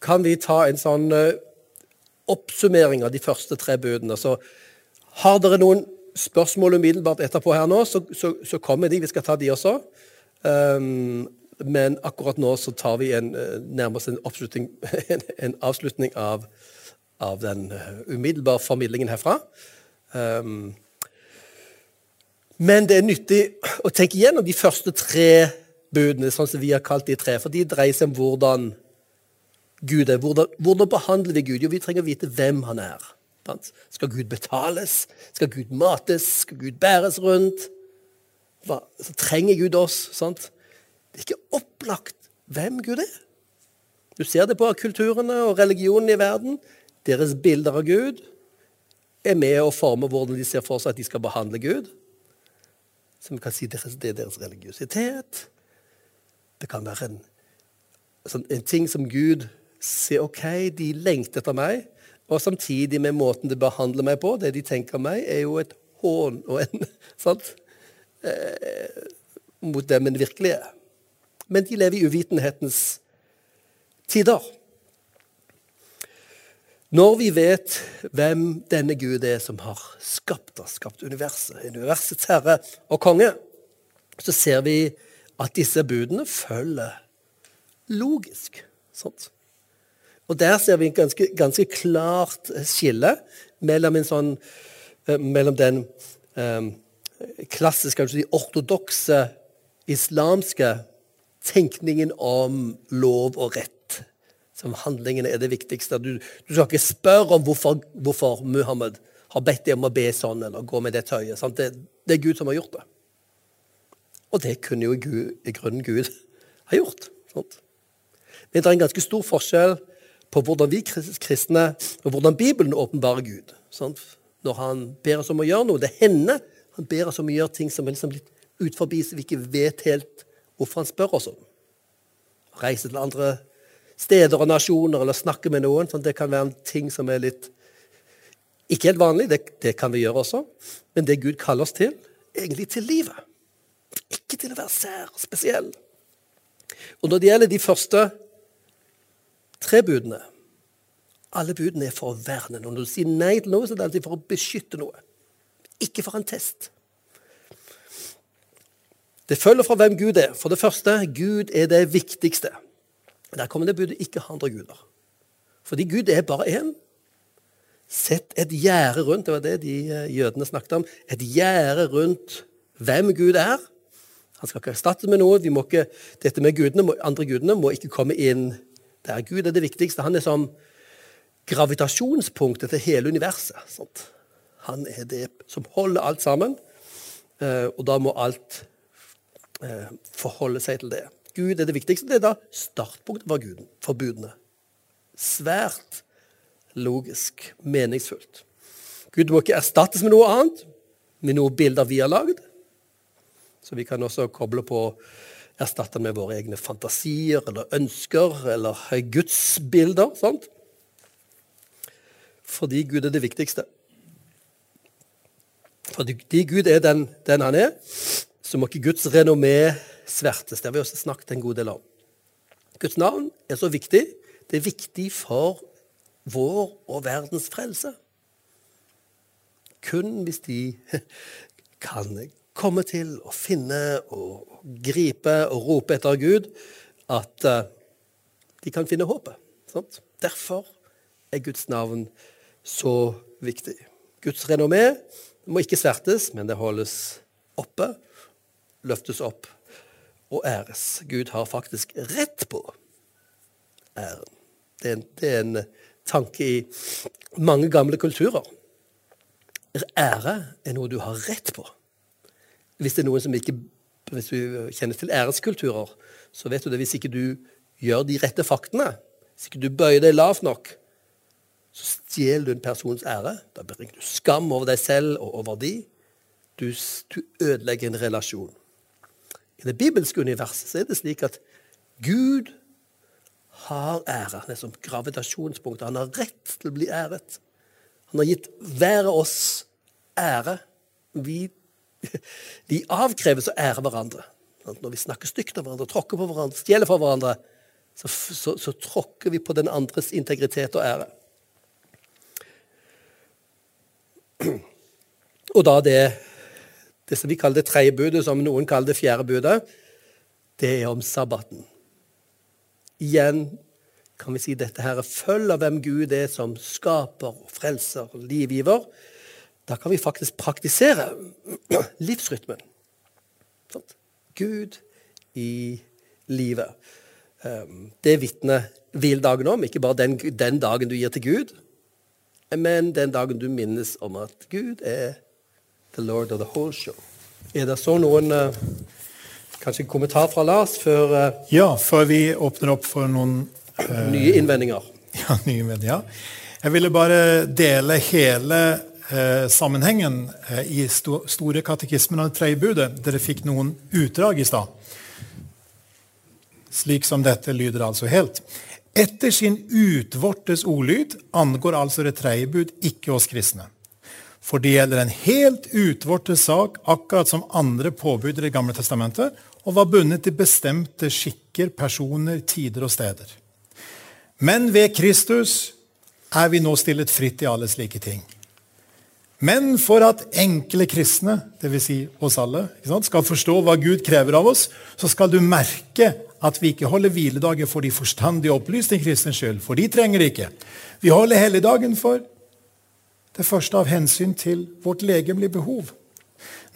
Kan vi ta en sånn eh, oppsummering av de første tre budene. Så har dere noen spørsmål umiddelbart etterpå her nå, så, så, så kommer de. Vi skal ta de også. Um, men akkurat nå så tar vi en, eh, nærmest en, en, en avslutning av, av, den eh, umiddelbare formidlingen herfra. Um, men det er nyttig å tenke igjennom de første tre budene, sånn som vi har kalt de tre. For de dreier seg om hvordan Gud er. Hvordan, hvordan behandler vi Gud? Jo, vi trenger å vite hvem han er. Skal Gud betales? Skal Gud mates? Skal Gud bæres rundt? Hva? Så trenger Gud oss. Sant? Det er ikke opplagt hvem Gud er. Du ser det på kulturene og religionene i verden. Deres bilder av Gud er med å forme hvordan de ser for seg at de skal behandle Gud. Vi kan si det er deres religiøsitet. Det kan være en, sånn, en ting som Gud ser OK, de lengter etter meg. Og samtidig med måten de behandler meg på, det de tenker om meg, er jo et hån og en sant? Eh, mot dem en virkelig er. Men de lever i uvitenhetens tider. Når vi vet hvem denne Gud er som har skapt oss, skapt universet, universets herre og konge, så ser vi at disse budene følger logisk. Sånt. Og Der ser vi en ganske, ganske klart skille mellom, sånn, uh, mellom den um, klassiske, kanskje de ortodokse islamske tenkningen om lov og rett. Som handlingene er det viktigste. Du, du skal ikke spørre om hvorfor, hvorfor Muhammed har bedt deg om å be sånn eller gå med det tøyet. Det, det, er Gud som har gjort det. Og det kunne jo Gud, i grunnen Gud ha gjort. Sant? Men det er en ganske stor forskjell på hvordan vi kristne og hvordan Bibelen åpenbarer Gud. Sant? Når han ber oss om å gjøre noe. Det hender han ber oss om å gjøre ting som er liksom litt ut forbi, så vi ikke vet helt hvorfor han spør oss om. Reise til andre steder og nasjoner eller snakke med noen. Sånn, det kan være en ting som er litt ikke helt vanlig. Det, det kan vi gjøre også. Men det Gud kaller oss til, egentlig til livet. Ikke til å være sær og spesiell. Og når det gjelder de første Tre budene. Alle budene er for å verne noe. Når du sier nei til noe, så er det alltid for å beskytte noe. Ikke for en test. Det følger fra hvem Gud er. For det første, Gud er det viktigste. Der kommer det budet ikke ha andre guder. Fordi Gud er bare én. Sett et gjerde rundt det var det de eh, jødene snakket om, et gjerde rundt hvem Gud er. Han skal ikke erstattes med noe. Ikke, dette med gudene, andre gudene må ikke komme inn der Gud er det viktigste. Han er som gravitasjonspunktet til hele universet. Sant? Han er det som holder alt sammen, eh, og da må alt eh, forholde seg til det. Gud er det viktigste. Det er da startpunktet for Gud, forbudene. Svært logisk, meningsfullt. Gud må ikke erstattes med noe annet, med noen bilder vi har lagd. Så vi kan også koble på erstatte den med våre egne fantasier eller ønsker eller gudsbilder. sant? Fordi Gud er det viktigste. Fordi Gud er den, den han er, så må ikke Guds renommé svertes. Det har vi også snakket en god del om. Guds navn er så viktig. Det er viktig for vår og verdens frelse. Kun hvis de kan komme til å finne og gripe og rope etter Gud, at eh, de kan finne håpet. Sant? Derfor er Guds navn så viktig. Guds renommé må ikke svertes, men det holdes oppe, løftes opp og æres. Gud har faktisk rett på æren. Det er, en, det er en tanke i mange gamle kulturer. Ære er noe du har rett på. Hvis det er noen som ikke hvis du kjenner til æreskulturer, så vet du det hvis ikke du gjør de rette faktene, hvis ikke du bøyer deg lavt nok, så stjeler du en persons ære. Da bringer du skam over deg selv og over de. Du, du ødelegger en relasjon. I det bibelske universet er det slik at Gud har ære. Det er som gravitasjonspunktet. Han har rett til å bli æret. Han har gitt hver av oss ære. Vi, vi avkreves å ære hverandre. Når vi snakker stygt om hverandre, tråkker på hverandre, stjeler fra hverandre, så, så, så tråkker vi på den andres integritet og ære. Og da det det som vi kaller det tredje budet, som noen kaller det fjerde budet, det er om sabbaten. Igjen kan vi si dette her følger hvem Gud er som skaper, frelser og livgiver. Da kan vi faktisk praktisere livsrytmen. Gud i livet. Ehm, det vitner hviledagen om. Ikke bare den, den dagen du gir til Gud, men den dagen du minnes om at Gud er the Lord of the whole show. Er det så noen uh, kanskje kommentar fra Lars før uh, Ja, før vi åpner opp for noen uh, Nye innvendinger. Ja, nye innvendinger. Jeg ville bare dele hele sammenhengen i sto, Store katekismen av det tredje budet. Dere fikk noen utdrag i stad. Slik som dette lyder altså helt. Etter sin utvortes ordlyd angår altså det tredje bud ikke oss kristne. For det gjelder en helt utvortet sak, akkurat som andre påbud i Det gamle testamentet, og var bundet til bestemte skikker, personer, tider og steder. Men ved Kristus er vi nå stillet fritt i alle slike ting. Men for at enkle kristne, dvs. Si oss alle, skal forstå hva Gud krever av oss, så skal du merke at vi ikke holder hviledager for de forstandige opplyste kristnes skyld, for de trenger det ikke. Vi holder helligdagen for det første av hensyn til vårt legemlige behov.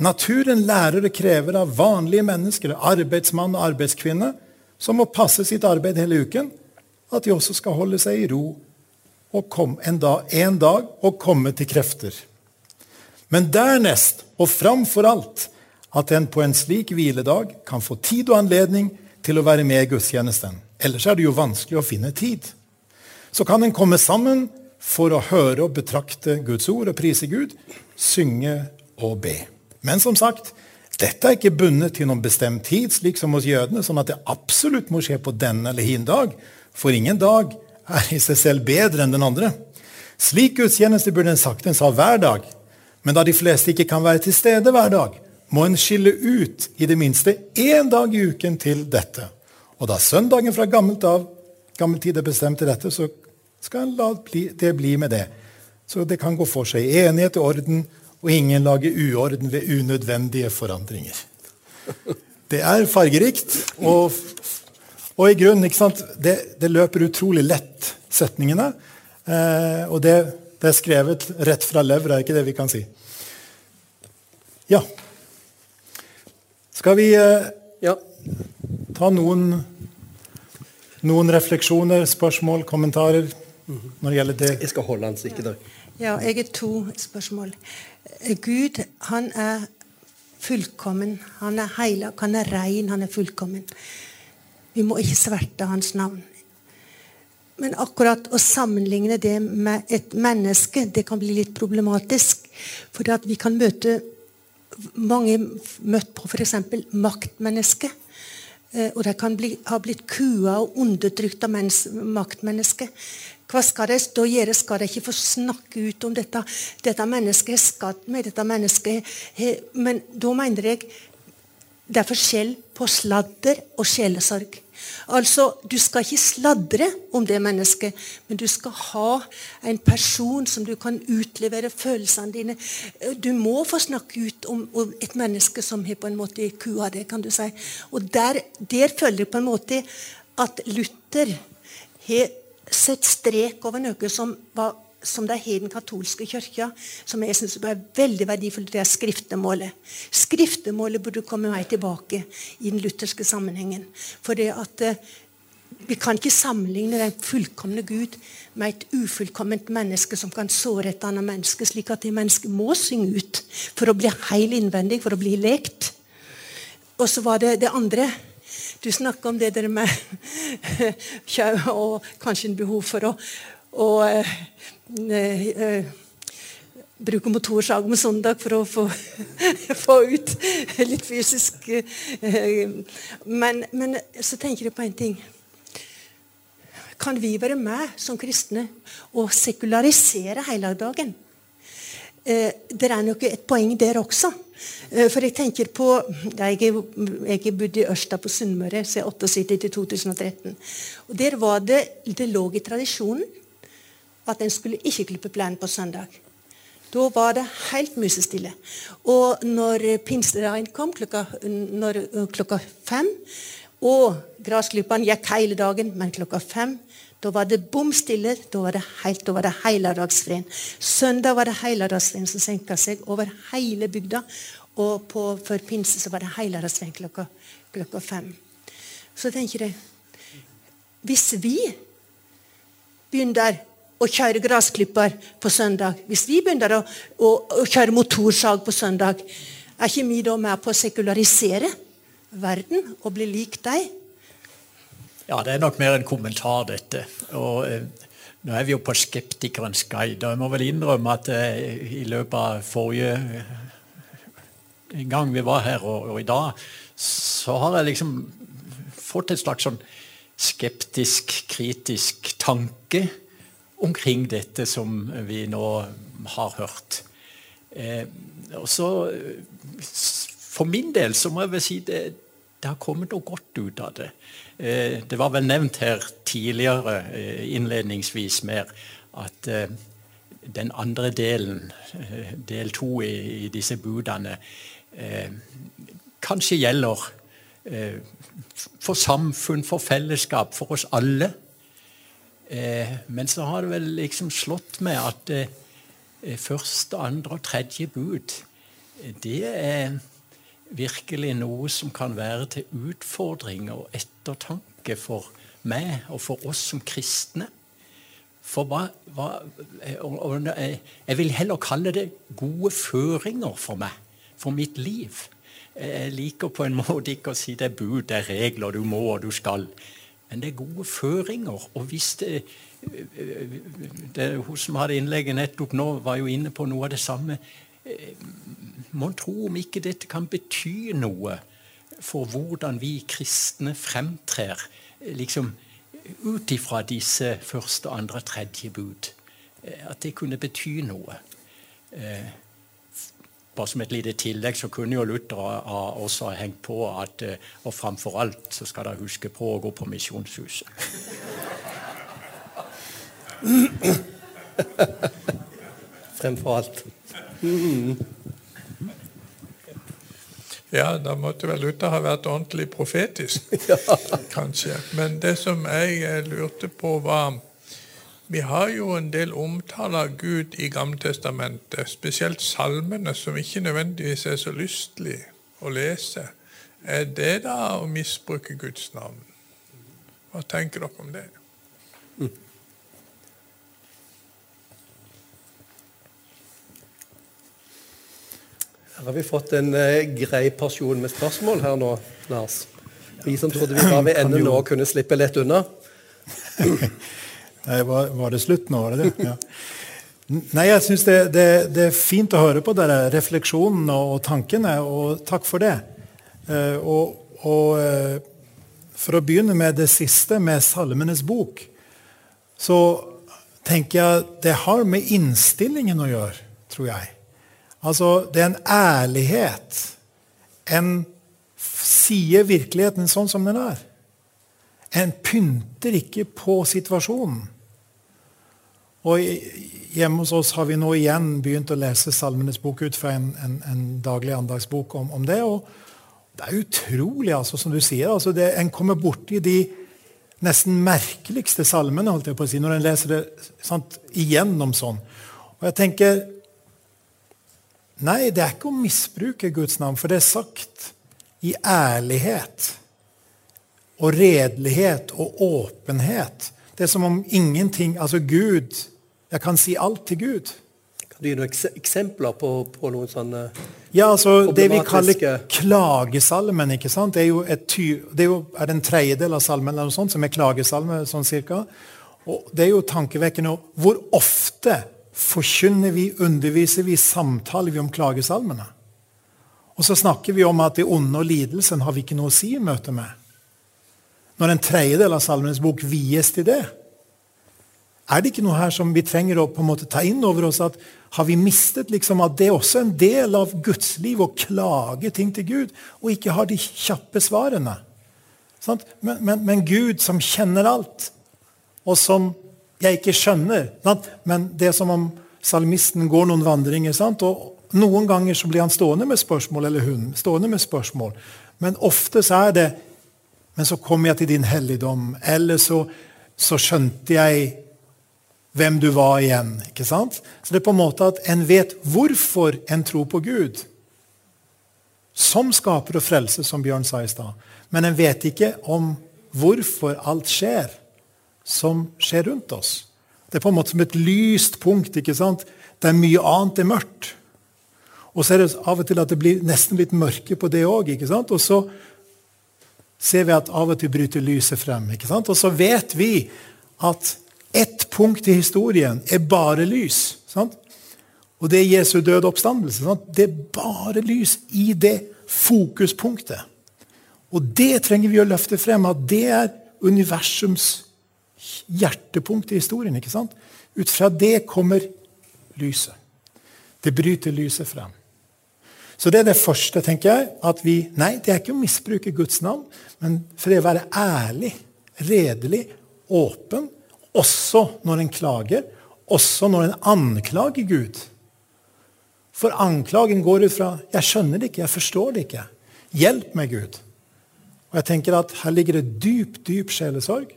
Naturen lærer og krever av vanlige mennesker, arbeidsmann og arbeidskvinne, som må passe sitt arbeid hele uken, at de også skal holde seg i ro og komme en, dag, en dag og komme til krefter. Men dernest, og framfor alt, at en på en slik hviledag kan få tid og anledning til å være med i gudstjenesten. Ellers er det jo vanskelig å finne tid. Så kan en komme sammen for å høre og betrakte Guds ord og prise Gud, synge og be. Men som sagt, dette er ikke bundet til noen bestemt tid, slik som hos jødene, sånn at det absolutt må skje på denne eller hin dag. For ingen dag er i seg selv bedre enn den andre. Slik gudstjeneste burde en saktens ha hver dag. Men da de fleste ikke kan være til stede hver dag, må en skille ut i det minste én dag i uken til dette. Og da søndagen fra gammelt av, gammel tid er bestemt til dette, så skal en la det bli med det. Så det kan gå for seg. Enighet og orden, og ingen lager uorden ved unødvendige forandringer. Det er fargerikt, og, og i grunnen det, det, løper utrolig lett, setningene. Eh, og det, det, er skrevet rett fra levra, er ikke det vi kan si? Ja. Skal vi eh, ja. ta noen, noen refleksjoner, spørsmål, kommentarer? Når det gjelder det? Jeg skal holde den sikkert. Ja, jeg har to spørsmål. Gud, han er fullkommen. Han er heilag, han er rein, han er fullkommen. Vi må ikke sverte hans navn. Men akkurat å sammenligne det med et menneske, det kan bli litt problematisk. For vi kan møte mange møtt på f.eks. maktmennesker. Eh, og de kan bli, ha blitt kua og undertrykt av maktmennesker. Hva skal de da gjøre? Skal de ikke få snakke ut om dette? Dette mennesket er skadd med dette mennesket. Men da mener jeg det er forskjell på sladder og sjelesorg. Altså, Du skal ikke sladre om det mennesket, men du skal ha en person som du kan utlevere følelsene dine. Du må få snakke ut om, om et menneske som har på en måte kua det. kan du si. Og Der, der føler jeg på en måte at Luther har sett strek over noe som var som det har den katolske kirka, som jeg synes er veldig verdifullt, det er skriftemålet. Skriftemålet burde komme meg tilbake i den lutherske sammenhengen. For det at eh, vi kan ikke sammenligne den fullkomne Gud med et ufullkomment menneske som kan såre et annet menneske, slik at det mennesket må synge ut for å bli heil innvendig, for å bli lekt. Og så var det det andre. Du snakker om det der med og kanskje en behov for å, å Eh, eh, bruke motorsag med søndag for å få, få, ut litt fysisk eh, men, men, så tenker jeg på en ting. Kan vi være med som kristne og sekularisere helligdagen? Det er nok et poeng der også. For jeg tenker på Jeg har bodd i Ørsta på Sunnmøre siden 78 til 2013. og Der var det, det lå i tradisjonen at en skulle ikke klippe plenen på søndag. Da var det helt musestille. Og når pinsedagen kom klokka, når, klokka fem, og grasklipperen gikk hele dagen, men klokka fem da var det bom stille. Da var det, helt, da var det helligdagsfred. Søndag var det helligdagsfred som senka seg over hele bygda. Og på, for pinse så var det helligdagsfred klokka, klokka fem. Så tenker jeg Hvis vi begynner å kjøre gressklipper på søndag, hvis vi begynner å, å, å kjøre motorsag på søndag, er ikke vi da med på å sekularisere verden og bli lik deg? Ja, det er nok mer en kommentar, dette. Og eh, Nå er vi jo på Skeptikerens guide, og jeg må vel innrømme at eh, i løpet av forrige gang vi var her, og, og, i dag, så har jeg liksom fått et slags sånn skeptisk, kritisk tanke omkring dette som vi nå har hørt. Eh, og så, For min del så må jeg vel si det, det har kommet noe godt ut av det. Eh, det var vel nevnt her tidligere eh, innledningsvis mer at eh, den andre delen, del to i, disse budene, kanskje gjelder for samfunn, for fellesskap, for oss alle. Men så har det vel liksom slått meg at første, andre og tredje bud, det er virkelig noe som kan være til utfordring og ettertanke for meg og for oss som kristne. For hva, hva Jeg vil heller kalle det gode føringer for meg, for mitt liv. Jeg liker på en måte ikke å si det er bud, det er regler, du må og du skal. Men det er gode føringer. Og hvis det, det Hun som hadde innlegget nettopp nå, var jo inne på noe av det samme. Mon tro om ikke dette kan bety noe for hvordan vi kristne fremtrer liksom ut ifra disse første, andre, tredje bud. At det kunne bety noe. Bare som et lite tillegg så kunne jo Luther også ha hengt på at eh, og framfor alt så skal dere huske på å gå på Misjonshuset. Fremfor alt. Mm. Ja, da måtte vel Luther ha vært ordentlig profetisk, kanskje. Men det som jeg eh, lurte på, var vi har jo en del omtale av Gud i Gammeltestamentet, spesielt salmene, som ikke nødvendigvis er så lystelig å lese. Er det da å misbruke Guds navn? Hva tenker dere om det? Her har vi fått en eh, grei porsjon med spørsmål her nå, Lars. Vi som trodde vi var ved enden nå kunne slippe lett unna. Nei, var, var det slutt nå? Var det det? Ja. Nei, jeg syns det, det, det er fint å høre på dere refleksjonene og tankene, og takk for det. Eh, og, og eh, for å begynne med det siste, med Salmenes bok, så tenker jeg det har med innstillingen å gjøre, tror jeg. Altså, det er en ærlighet. En sier virkeligheten sånn som den er. En pynter ikke på situasjonen. Og hjemme hos oss har vi nå igjen begynt å lese Salmenes bok ut fra en, en, en daglig andagsbok om, om det. og Det er utrolig, altså, som du sier. Altså, det, en kommer borti de nesten merkeligste salmene holdt jeg på å si, når en leser det sant, igjennom sånn. Og jeg tenker Nei, det er ikke å misbruke Guds navn, for det er sagt i ærlighet og redelighet og åpenhet. Det er som om ingenting Altså Gud Jeg kan si alt til Gud. Kan du gi noen eksempler på, på noen sånne Ja, altså Det vi kaller klagesalmen, ikke sant? det er jo, det er jo er det en tredjedel av salmen eller noe sånt, som er klagesalme. sånn cirka. Og Det er jo tankevekkende. Hvor ofte forkynner vi, underviser vi, samtaler vi om klagesalmene? Og så snakker vi om at det onde og lidelsen har vi ikke noe å si i møte med. Når en tredjedel av Salmenes bok vies til det. Er det ikke noe her som vi trenger å på en måte ta inn over oss? at Har vi mistet liksom at det er også en del av Guds liv å klage ting til Gud, og ikke har de kjappe svarene? Men, men, men Gud som kjenner alt, og som jeg ikke skjønner sant? Men det er som om salmisten går noen vandringer, sant? og noen ganger så blir han stående med spørsmål, eller hun stående med spørsmål. Men ofte så er det Men så kom jeg til din helligdom, eller så, så skjønte jeg hvem du var igjen. ikke sant? Så det er på en måte at en vet hvorfor en tror på Gud. Som skaper og frelse, som Bjørn sa i stad. Men en vet ikke om hvorfor alt skjer som skjer rundt oss. Det er på en måte som et lyst punkt ikke sant? der mye annet er mørkt. Og så er det av og til at det blir nesten litt mørke på det òg. Og så ser vi at av og til bryter lyset frem. ikke sant? Og så vet vi at ett punkt i historien er bare lys. sant? Og det er Jesu døde oppstandelse. sant? Det er bare lys i det fokuspunktet. Og det trenger vi å løfte frem, at det er universums hjertepunkt i historien. ikke sant? Ut fra det kommer lyset. Det bryter lyset frem. Så det er det første, tenker jeg. at vi, Nei, det er ikke å misbruke Guds navn, men for det å være ærlig, redelig, åpen, også når en klager, også når en anklager Gud. For anklagen går ut fra 'Jeg skjønner det ikke, jeg forstår det ikke'. Hjelp meg, Gud. Og jeg tenker at Her ligger det dyp, dyp sjelesorg,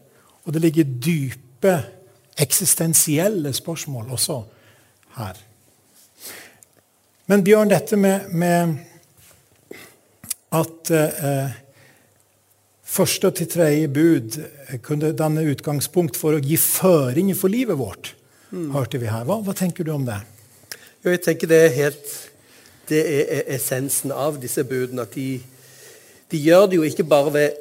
og det ligger dype eksistensielle spørsmål også her. Men Bjørn, dette med, med at eh, første til tredje bud kunne danne utgangspunkt for å gi føringer for livet vårt, hørte vi her. Hva, hva tenker du om det? Jo, jeg tenker det er helt Det er essensen av disse budene. At de, de gjør det jo ikke bare ved,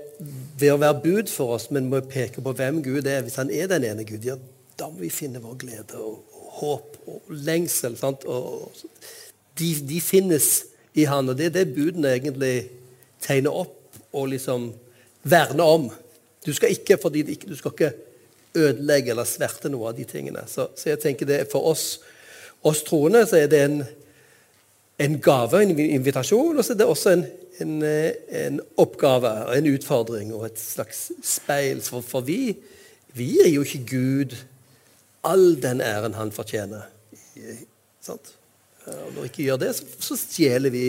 ved å være bud for oss, men må peke på hvem Gud er. Hvis han er den ene Gud, ja, da må vi finne vår glede og, håp og lengsel. Sant? Og, de, de finnes i han, og det er det budene egentlig tegner opp og liksom verner om. Du skal ikke, fordi du skal ikke ødelegge eller sverte noe av de tingene. Så, så jeg tenker det for oss, oss troende så er det en, en gave, en invitasjon, og så er det også en, en, eh, en oppgave, en utfordring og et slags speil. For, for vi, vi gir jo ikke Gud all den æren han fortjener. Sant? Eh, Og når vi ikke gjør det, så, så stjeler vi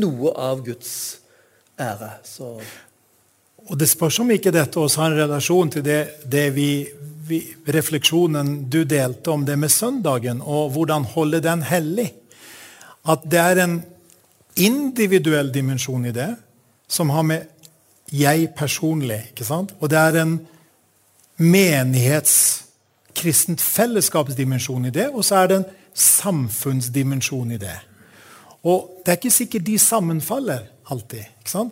noe av Guds ære. Så Og det spørs om ikke dette også har en relasjon til det, det vi, vi, refleksjonen du delte om det med søndagen, og hvordan holde den hellig. At det er en individuell dimensjon i det, som har med jeg personlig ikke sant? Og det er en menighets kristent fellesskapsdimensjon i det, og så er det en samfunnsdimensjon i det. Og det er ikke sikkert de sammenfaller alltid.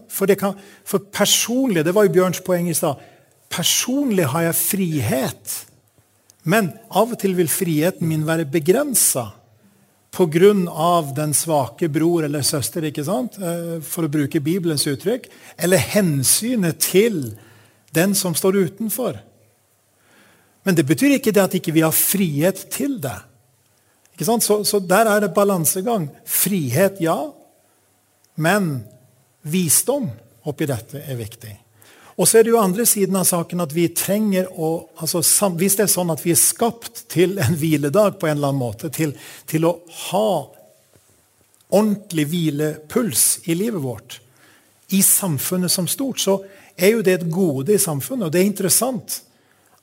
For, kan, for personlig, det var jo Bjørns poeng i stad, personlig har jeg frihet. Men av og til vil friheten min være begrensa pga. den svake bror eller søster, ikke sant? Eh, for å bruke Bibelens uttrykk. Eller hensynet til den som står utenfor. Men det betyr ikke det at ikke vi ikke har frihet til det. Så, så, der er det balansegang. Frihet, ja. Men visdom oppi dette er viktig. Og så er det jo andre siden av saken at vi trenger å altså, Hvis det er sånn at vi er skapt til en hviledag på en eller annen måte, til, til å ha ordentlig hvilepuls i livet vårt, i samfunnet som stort, så er jo det et gode i samfunnet. Og det er interessant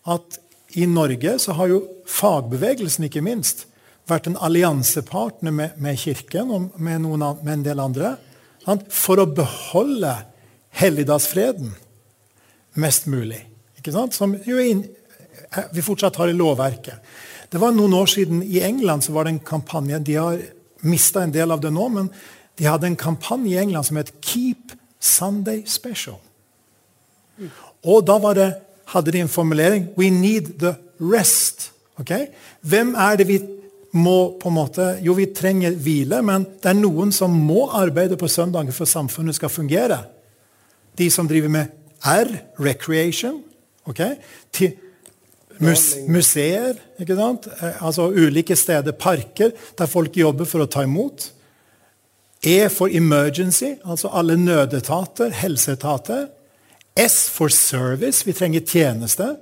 at i Norge så har jo fagbevegelsen, ikke minst, vært en alliansepartner med, med Kirken og med, noen, med, en del andre for å beholde helligdagsfreden mest mulig. Ikke sant? Som inn, eh, vi fortsatt har i lovverket. Det var Noen år siden i England så var det en kampanje De har mista en del av det nå, men de hadde en kampanje i England som het Keep Sunday Special. Og da det, hadde de en formulering We need the rest. Okay? Hvem er det vi må på en måte, Jo, vi trenger hvile, men det er noen som må arbeide på søndagen for samfunnet skal fungere. De som driver med R, recreation. Okay? Til mus museer, ikke sant? Eh, altså ulike steder, parker, der folk jobber for å ta imot. E for emergency, altså alle nødetater, helseetater. S for service, vi trenger tjeneste.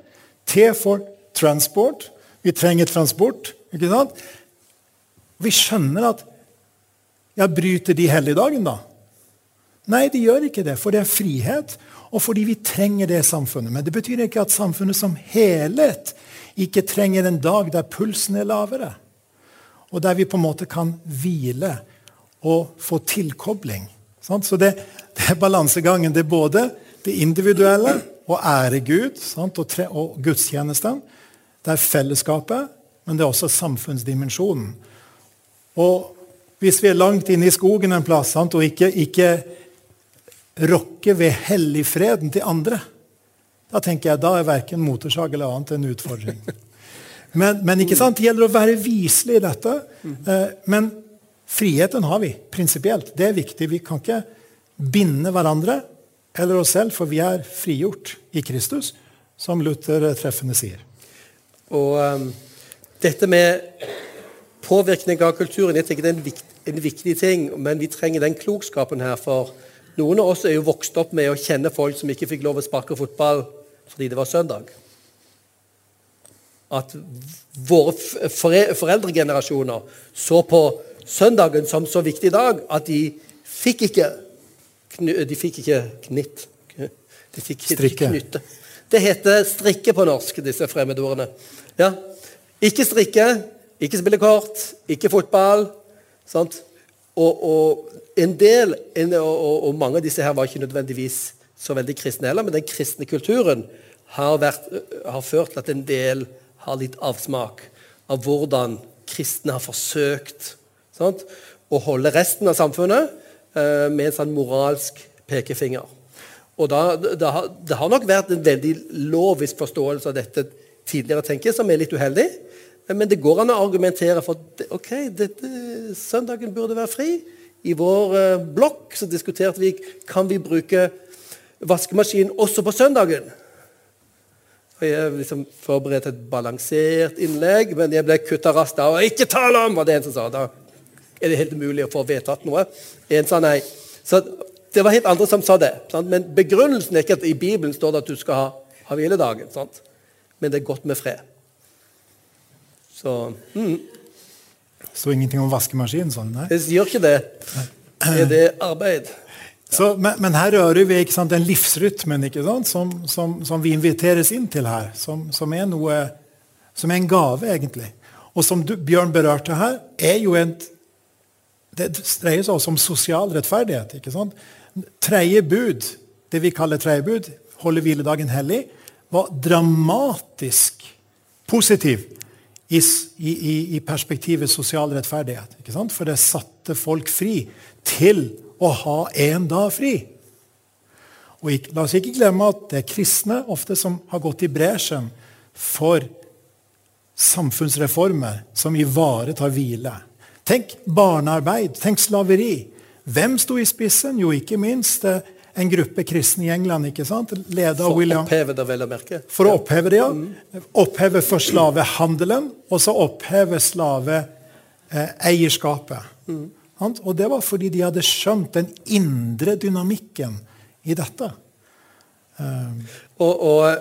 T for transport, vi trenger transport. ikke sant? Vi skjønner at ja, Bryter de helligdagen, da? Nei, de gjør ikke det, for det er frihet og fordi vi trenger det samfunnet. Men det betyr ikke at samfunnet som helhet ikke trenger en dag der pulsen er lavere. Og der vi på en måte kan hvile og få tilkobling. Så det, det er balansegangen. Det er både det individuelle og ære Gud og, tre, og gudstjenesten. Det er fellesskapet, men det er også samfunnsdimensjonen. Og hvis vi er langt inne i skogen en plass og ikke, ikke rokke ved helligfreden til andre, da tenker jeg da er verken motorsag eller annet en utfordring. Men, men ikke sant? det gjelder å være viselig i dette. Eh, men friheten har vi prinsipielt. Det er viktig. Vi kan ikke binde hverandre eller oss selv, for vi er frigjort i Kristus, som Luther treffende sier. Og um, dette med påvirkning av kulturen jeg tenker det er en, vikt, en viktig ting, men vi trenger den klokskapen her. for noen av oss er jo vokst opp med å kjenne folk som ikke fikk lov å sparke fotball fordi det var søndag. At våre foreldregenerasjoner så på søndagen som så viktig dag at de fikk ikke De fikk ikke knitt. De fikk ikke knytte. Det heter strikke på norsk, disse fremmedordene. Ja. Ikke strikke, ikke spille kort, ikke fotball. Sant? Og, og en del, en, og, og, mange av disse her var ikke nødvendigvis så veldig kristne heller, men den kristne kulturen har, vært, har ført til at en del har litt avsmak av hvordan kristne har forsøkt sant, å holde resten av samfunnet eh, med en sånn moralsk pekefinger. Og da, det, har, det har nok vært en veldig lovisk forståelse av dette tidligere, tenker jeg, som er litt uheldig. Men det går an å argumentere for at ok, dette, søndagen burde være fri. I vår eh, blokk så diskuterte vi kan vi bruke vaskemaskin også på søndagen. Og Jeg liksom forberedte et balansert innlegg, men jeg ble kutta raskt av. 'Ikke tale om!' var det en som sa. Da er det helt umulig å få vedtatt noe. En sa nei. Så det var helt andre som sa det. Sant? Men begrunnelsen er ikke at i Bibelen står det at du skal ha, ha hviledagen. Sant? Men det er godt med fred. Så mm. Så ingenting om vaskemaskin? sånn, nei? Det gjør ikke det. Er det arbeid? Så, men, men, her rører vi sant, den livsrytmen sant, som, som, som, vi inviteres inn til her. Som, som, er noe, som er en gave, egentlig. Og som du, Bjørn berørte her, er jo en Det dreier seg også om sosial rettferdighet. ikke sant? Tredje bud, det vi kaller tredje bud, holde hviledagen hellig, var dramatisk positiv i, i, i perspektivet sosial rettferdighet. ikke sant? For det satte folk fri til å ha en dag fri. Og ikke, La oss ikke glemme at det er kristne ofte som har gått i bresjen for samfunnsreformer som ivaretar hvile. Tenk barnearbeid, tenk slaveri. Hvem sto i spissen? Jo, ikke minst eh, en gruppe kristne i England. ikke sant? Leda for William. oppheve det, vel å merke. For å oppheve det, ja. Mm. Oppheve for slavehandelen, og så oppheve slaveeierskapet. Mm. Og det var fordi de hadde skjønt den indre dynamikken i dette. Um. Og, og,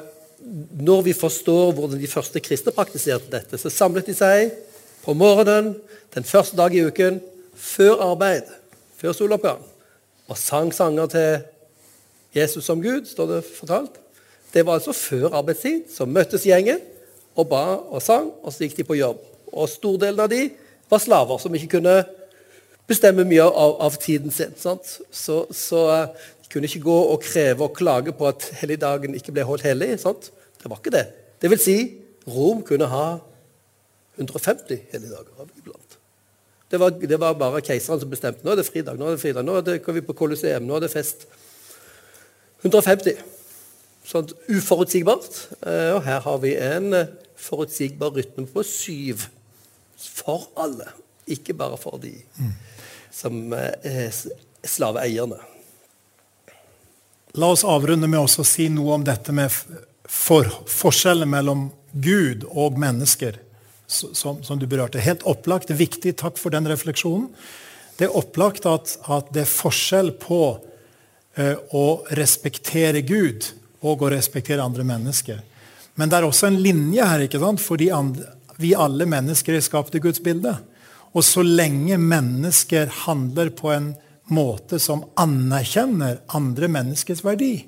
når vi forstår hvordan de første kristne praktiserte dette, så samlet de seg på morgenen den første dag i uken, før arbeid, før soloppgang, og sang sanger til Jesus som Gud, står det fortalt. Det var altså før arbeidstid. Så møttes gjengen og ba og sang, og så gikk de på jobb. Og stordelen av de var slaver som ikke kunne bestemme mye av, av tiden sin. Sant? Så, så uh, de kunne ikke gå og kreve og klage på at helligdagen ikke ble holdt hellig. Sant? Det var ikke det. Det vil si, Rom kunne ha 150 helligdager iblant. Det var, det var bare keiseren som bestemte. Nå er det fridag, nå er det fridag, nå er det, går vi på Colosseum, nå er det fest. 150. Sånn uforutsigbart. Eh, og her har vi en eh, forutsigbar rytme på syv. For alle. Ikke bare for de som eh, er slaveeierne. La oss avrunde med å si noe om dette med for, forskjellen mellom Gud og mennesker, som, som, du berørte. Helt opplagt, viktig. Takk for den refleksjonen. Det er opplagt at, at det er forskjell på Eh, å respektere Gud og å respektere andre mennesker. Men det er også en linje her, ikke sant? fordi vi alle mennesker er skapt i Guds bilde. Og så lenge mennesker handler på en måte som anerkjenner andre menneskers verdi,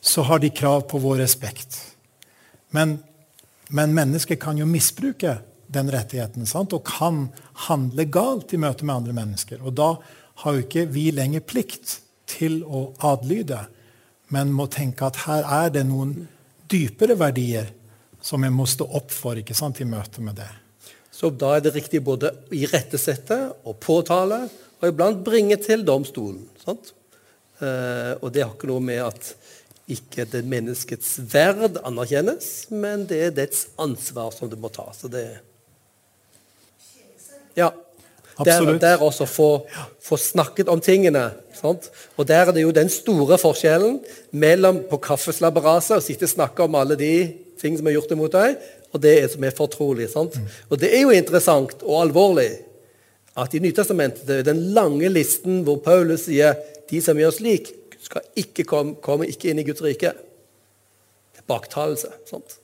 så har de krav på vår respekt. Men, men mennesker kan jo misbruke den rettigheten sant? og kan handle galt i møte med andre mennesker. Og da har jo ikke vi lenger plikt til å adlyde, men må tenke at her er det noen dypere verdier som jeg må stå opp for ikke sant, i møte med det. Så da er det riktig både å irettesette og påtale, og iblant bringe til domstolen. sant? Eh, og det har ikke noe med at ikke det menneskets verd anerkjennes, men det er dets ansvar som det må ta. Så det Ja. Der, der også få, få, snakket om tingene. Sant? Og der er det jo den store forskjellen mellom på kaffeslabberaset å sitte og snakke om alle de ting som er gjort imot deg, og det som er fortrolig. Sant? Og det er jo interessant og alvorlig at i Nytestamentet er den lange listen hvor Paulus sier de som gjør slik, skal ikke komme, komme ikke inn i Guds rike. Det er baktalelse. Sant?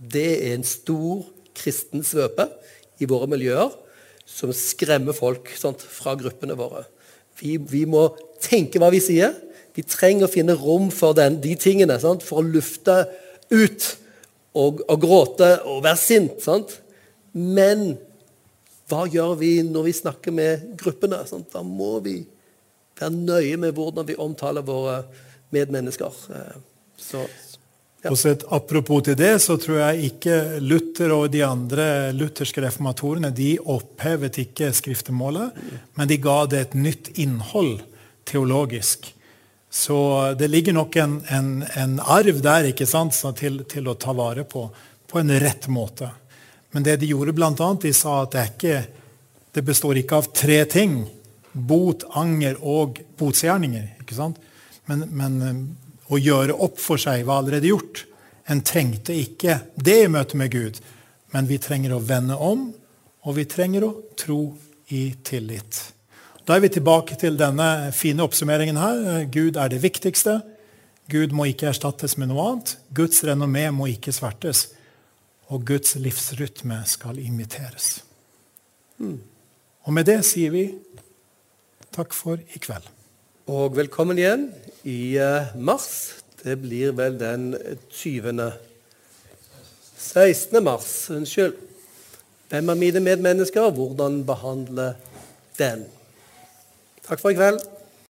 Det er en stor kristen svøpe i våre miljøer som skremmer folk sånt, fra gruppene våre. Vi, vi, må tenke hva vi sier. Vi trenger å finne rom for den, de tingene sant, for å lufte ut og, og gråte og være sint. Sant? Men hva gjør vi når vi snakker med gruppene? Da må vi være nøye med hvordan vi omtaler våre medmennesker. Eh, så ja. Og et Apropos til det, så tror jeg ikke Luther og de andre lutherske reformatorene de opphevet ikke skriftemålet, men de ga det et nytt innhold teologisk. Så det ligger nok en, en, en arv der ikke sant, til, til, å ta vare på på en rett måte. Men det de gjorde, annet, de sa at det, ikke, det består ikke av tre ting. Bot, anger og botsgjerninger. ikke sant? Men, men å gjøre opp for seg var allerede gjort. En trengte ikke det i møte med Gud, men vi trenger å vende om, og vi trenger å tro i tillit. Da er vi tilbake til denne fine oppsummeringen her. Gud er det viktigste. Gud må ikke erstattes med noe annet. Guds renommé må ikke svertes. Og Guds livsrytme skal imiteres. Mm. Og med det sier vi takk for i kveld. Og velkommen igjen i uh, mars. Det blir vel den 20. 16. mars. Unnskyld. Hvem er mine medmennesker? Hvordan behandle den? Takk for i kveld.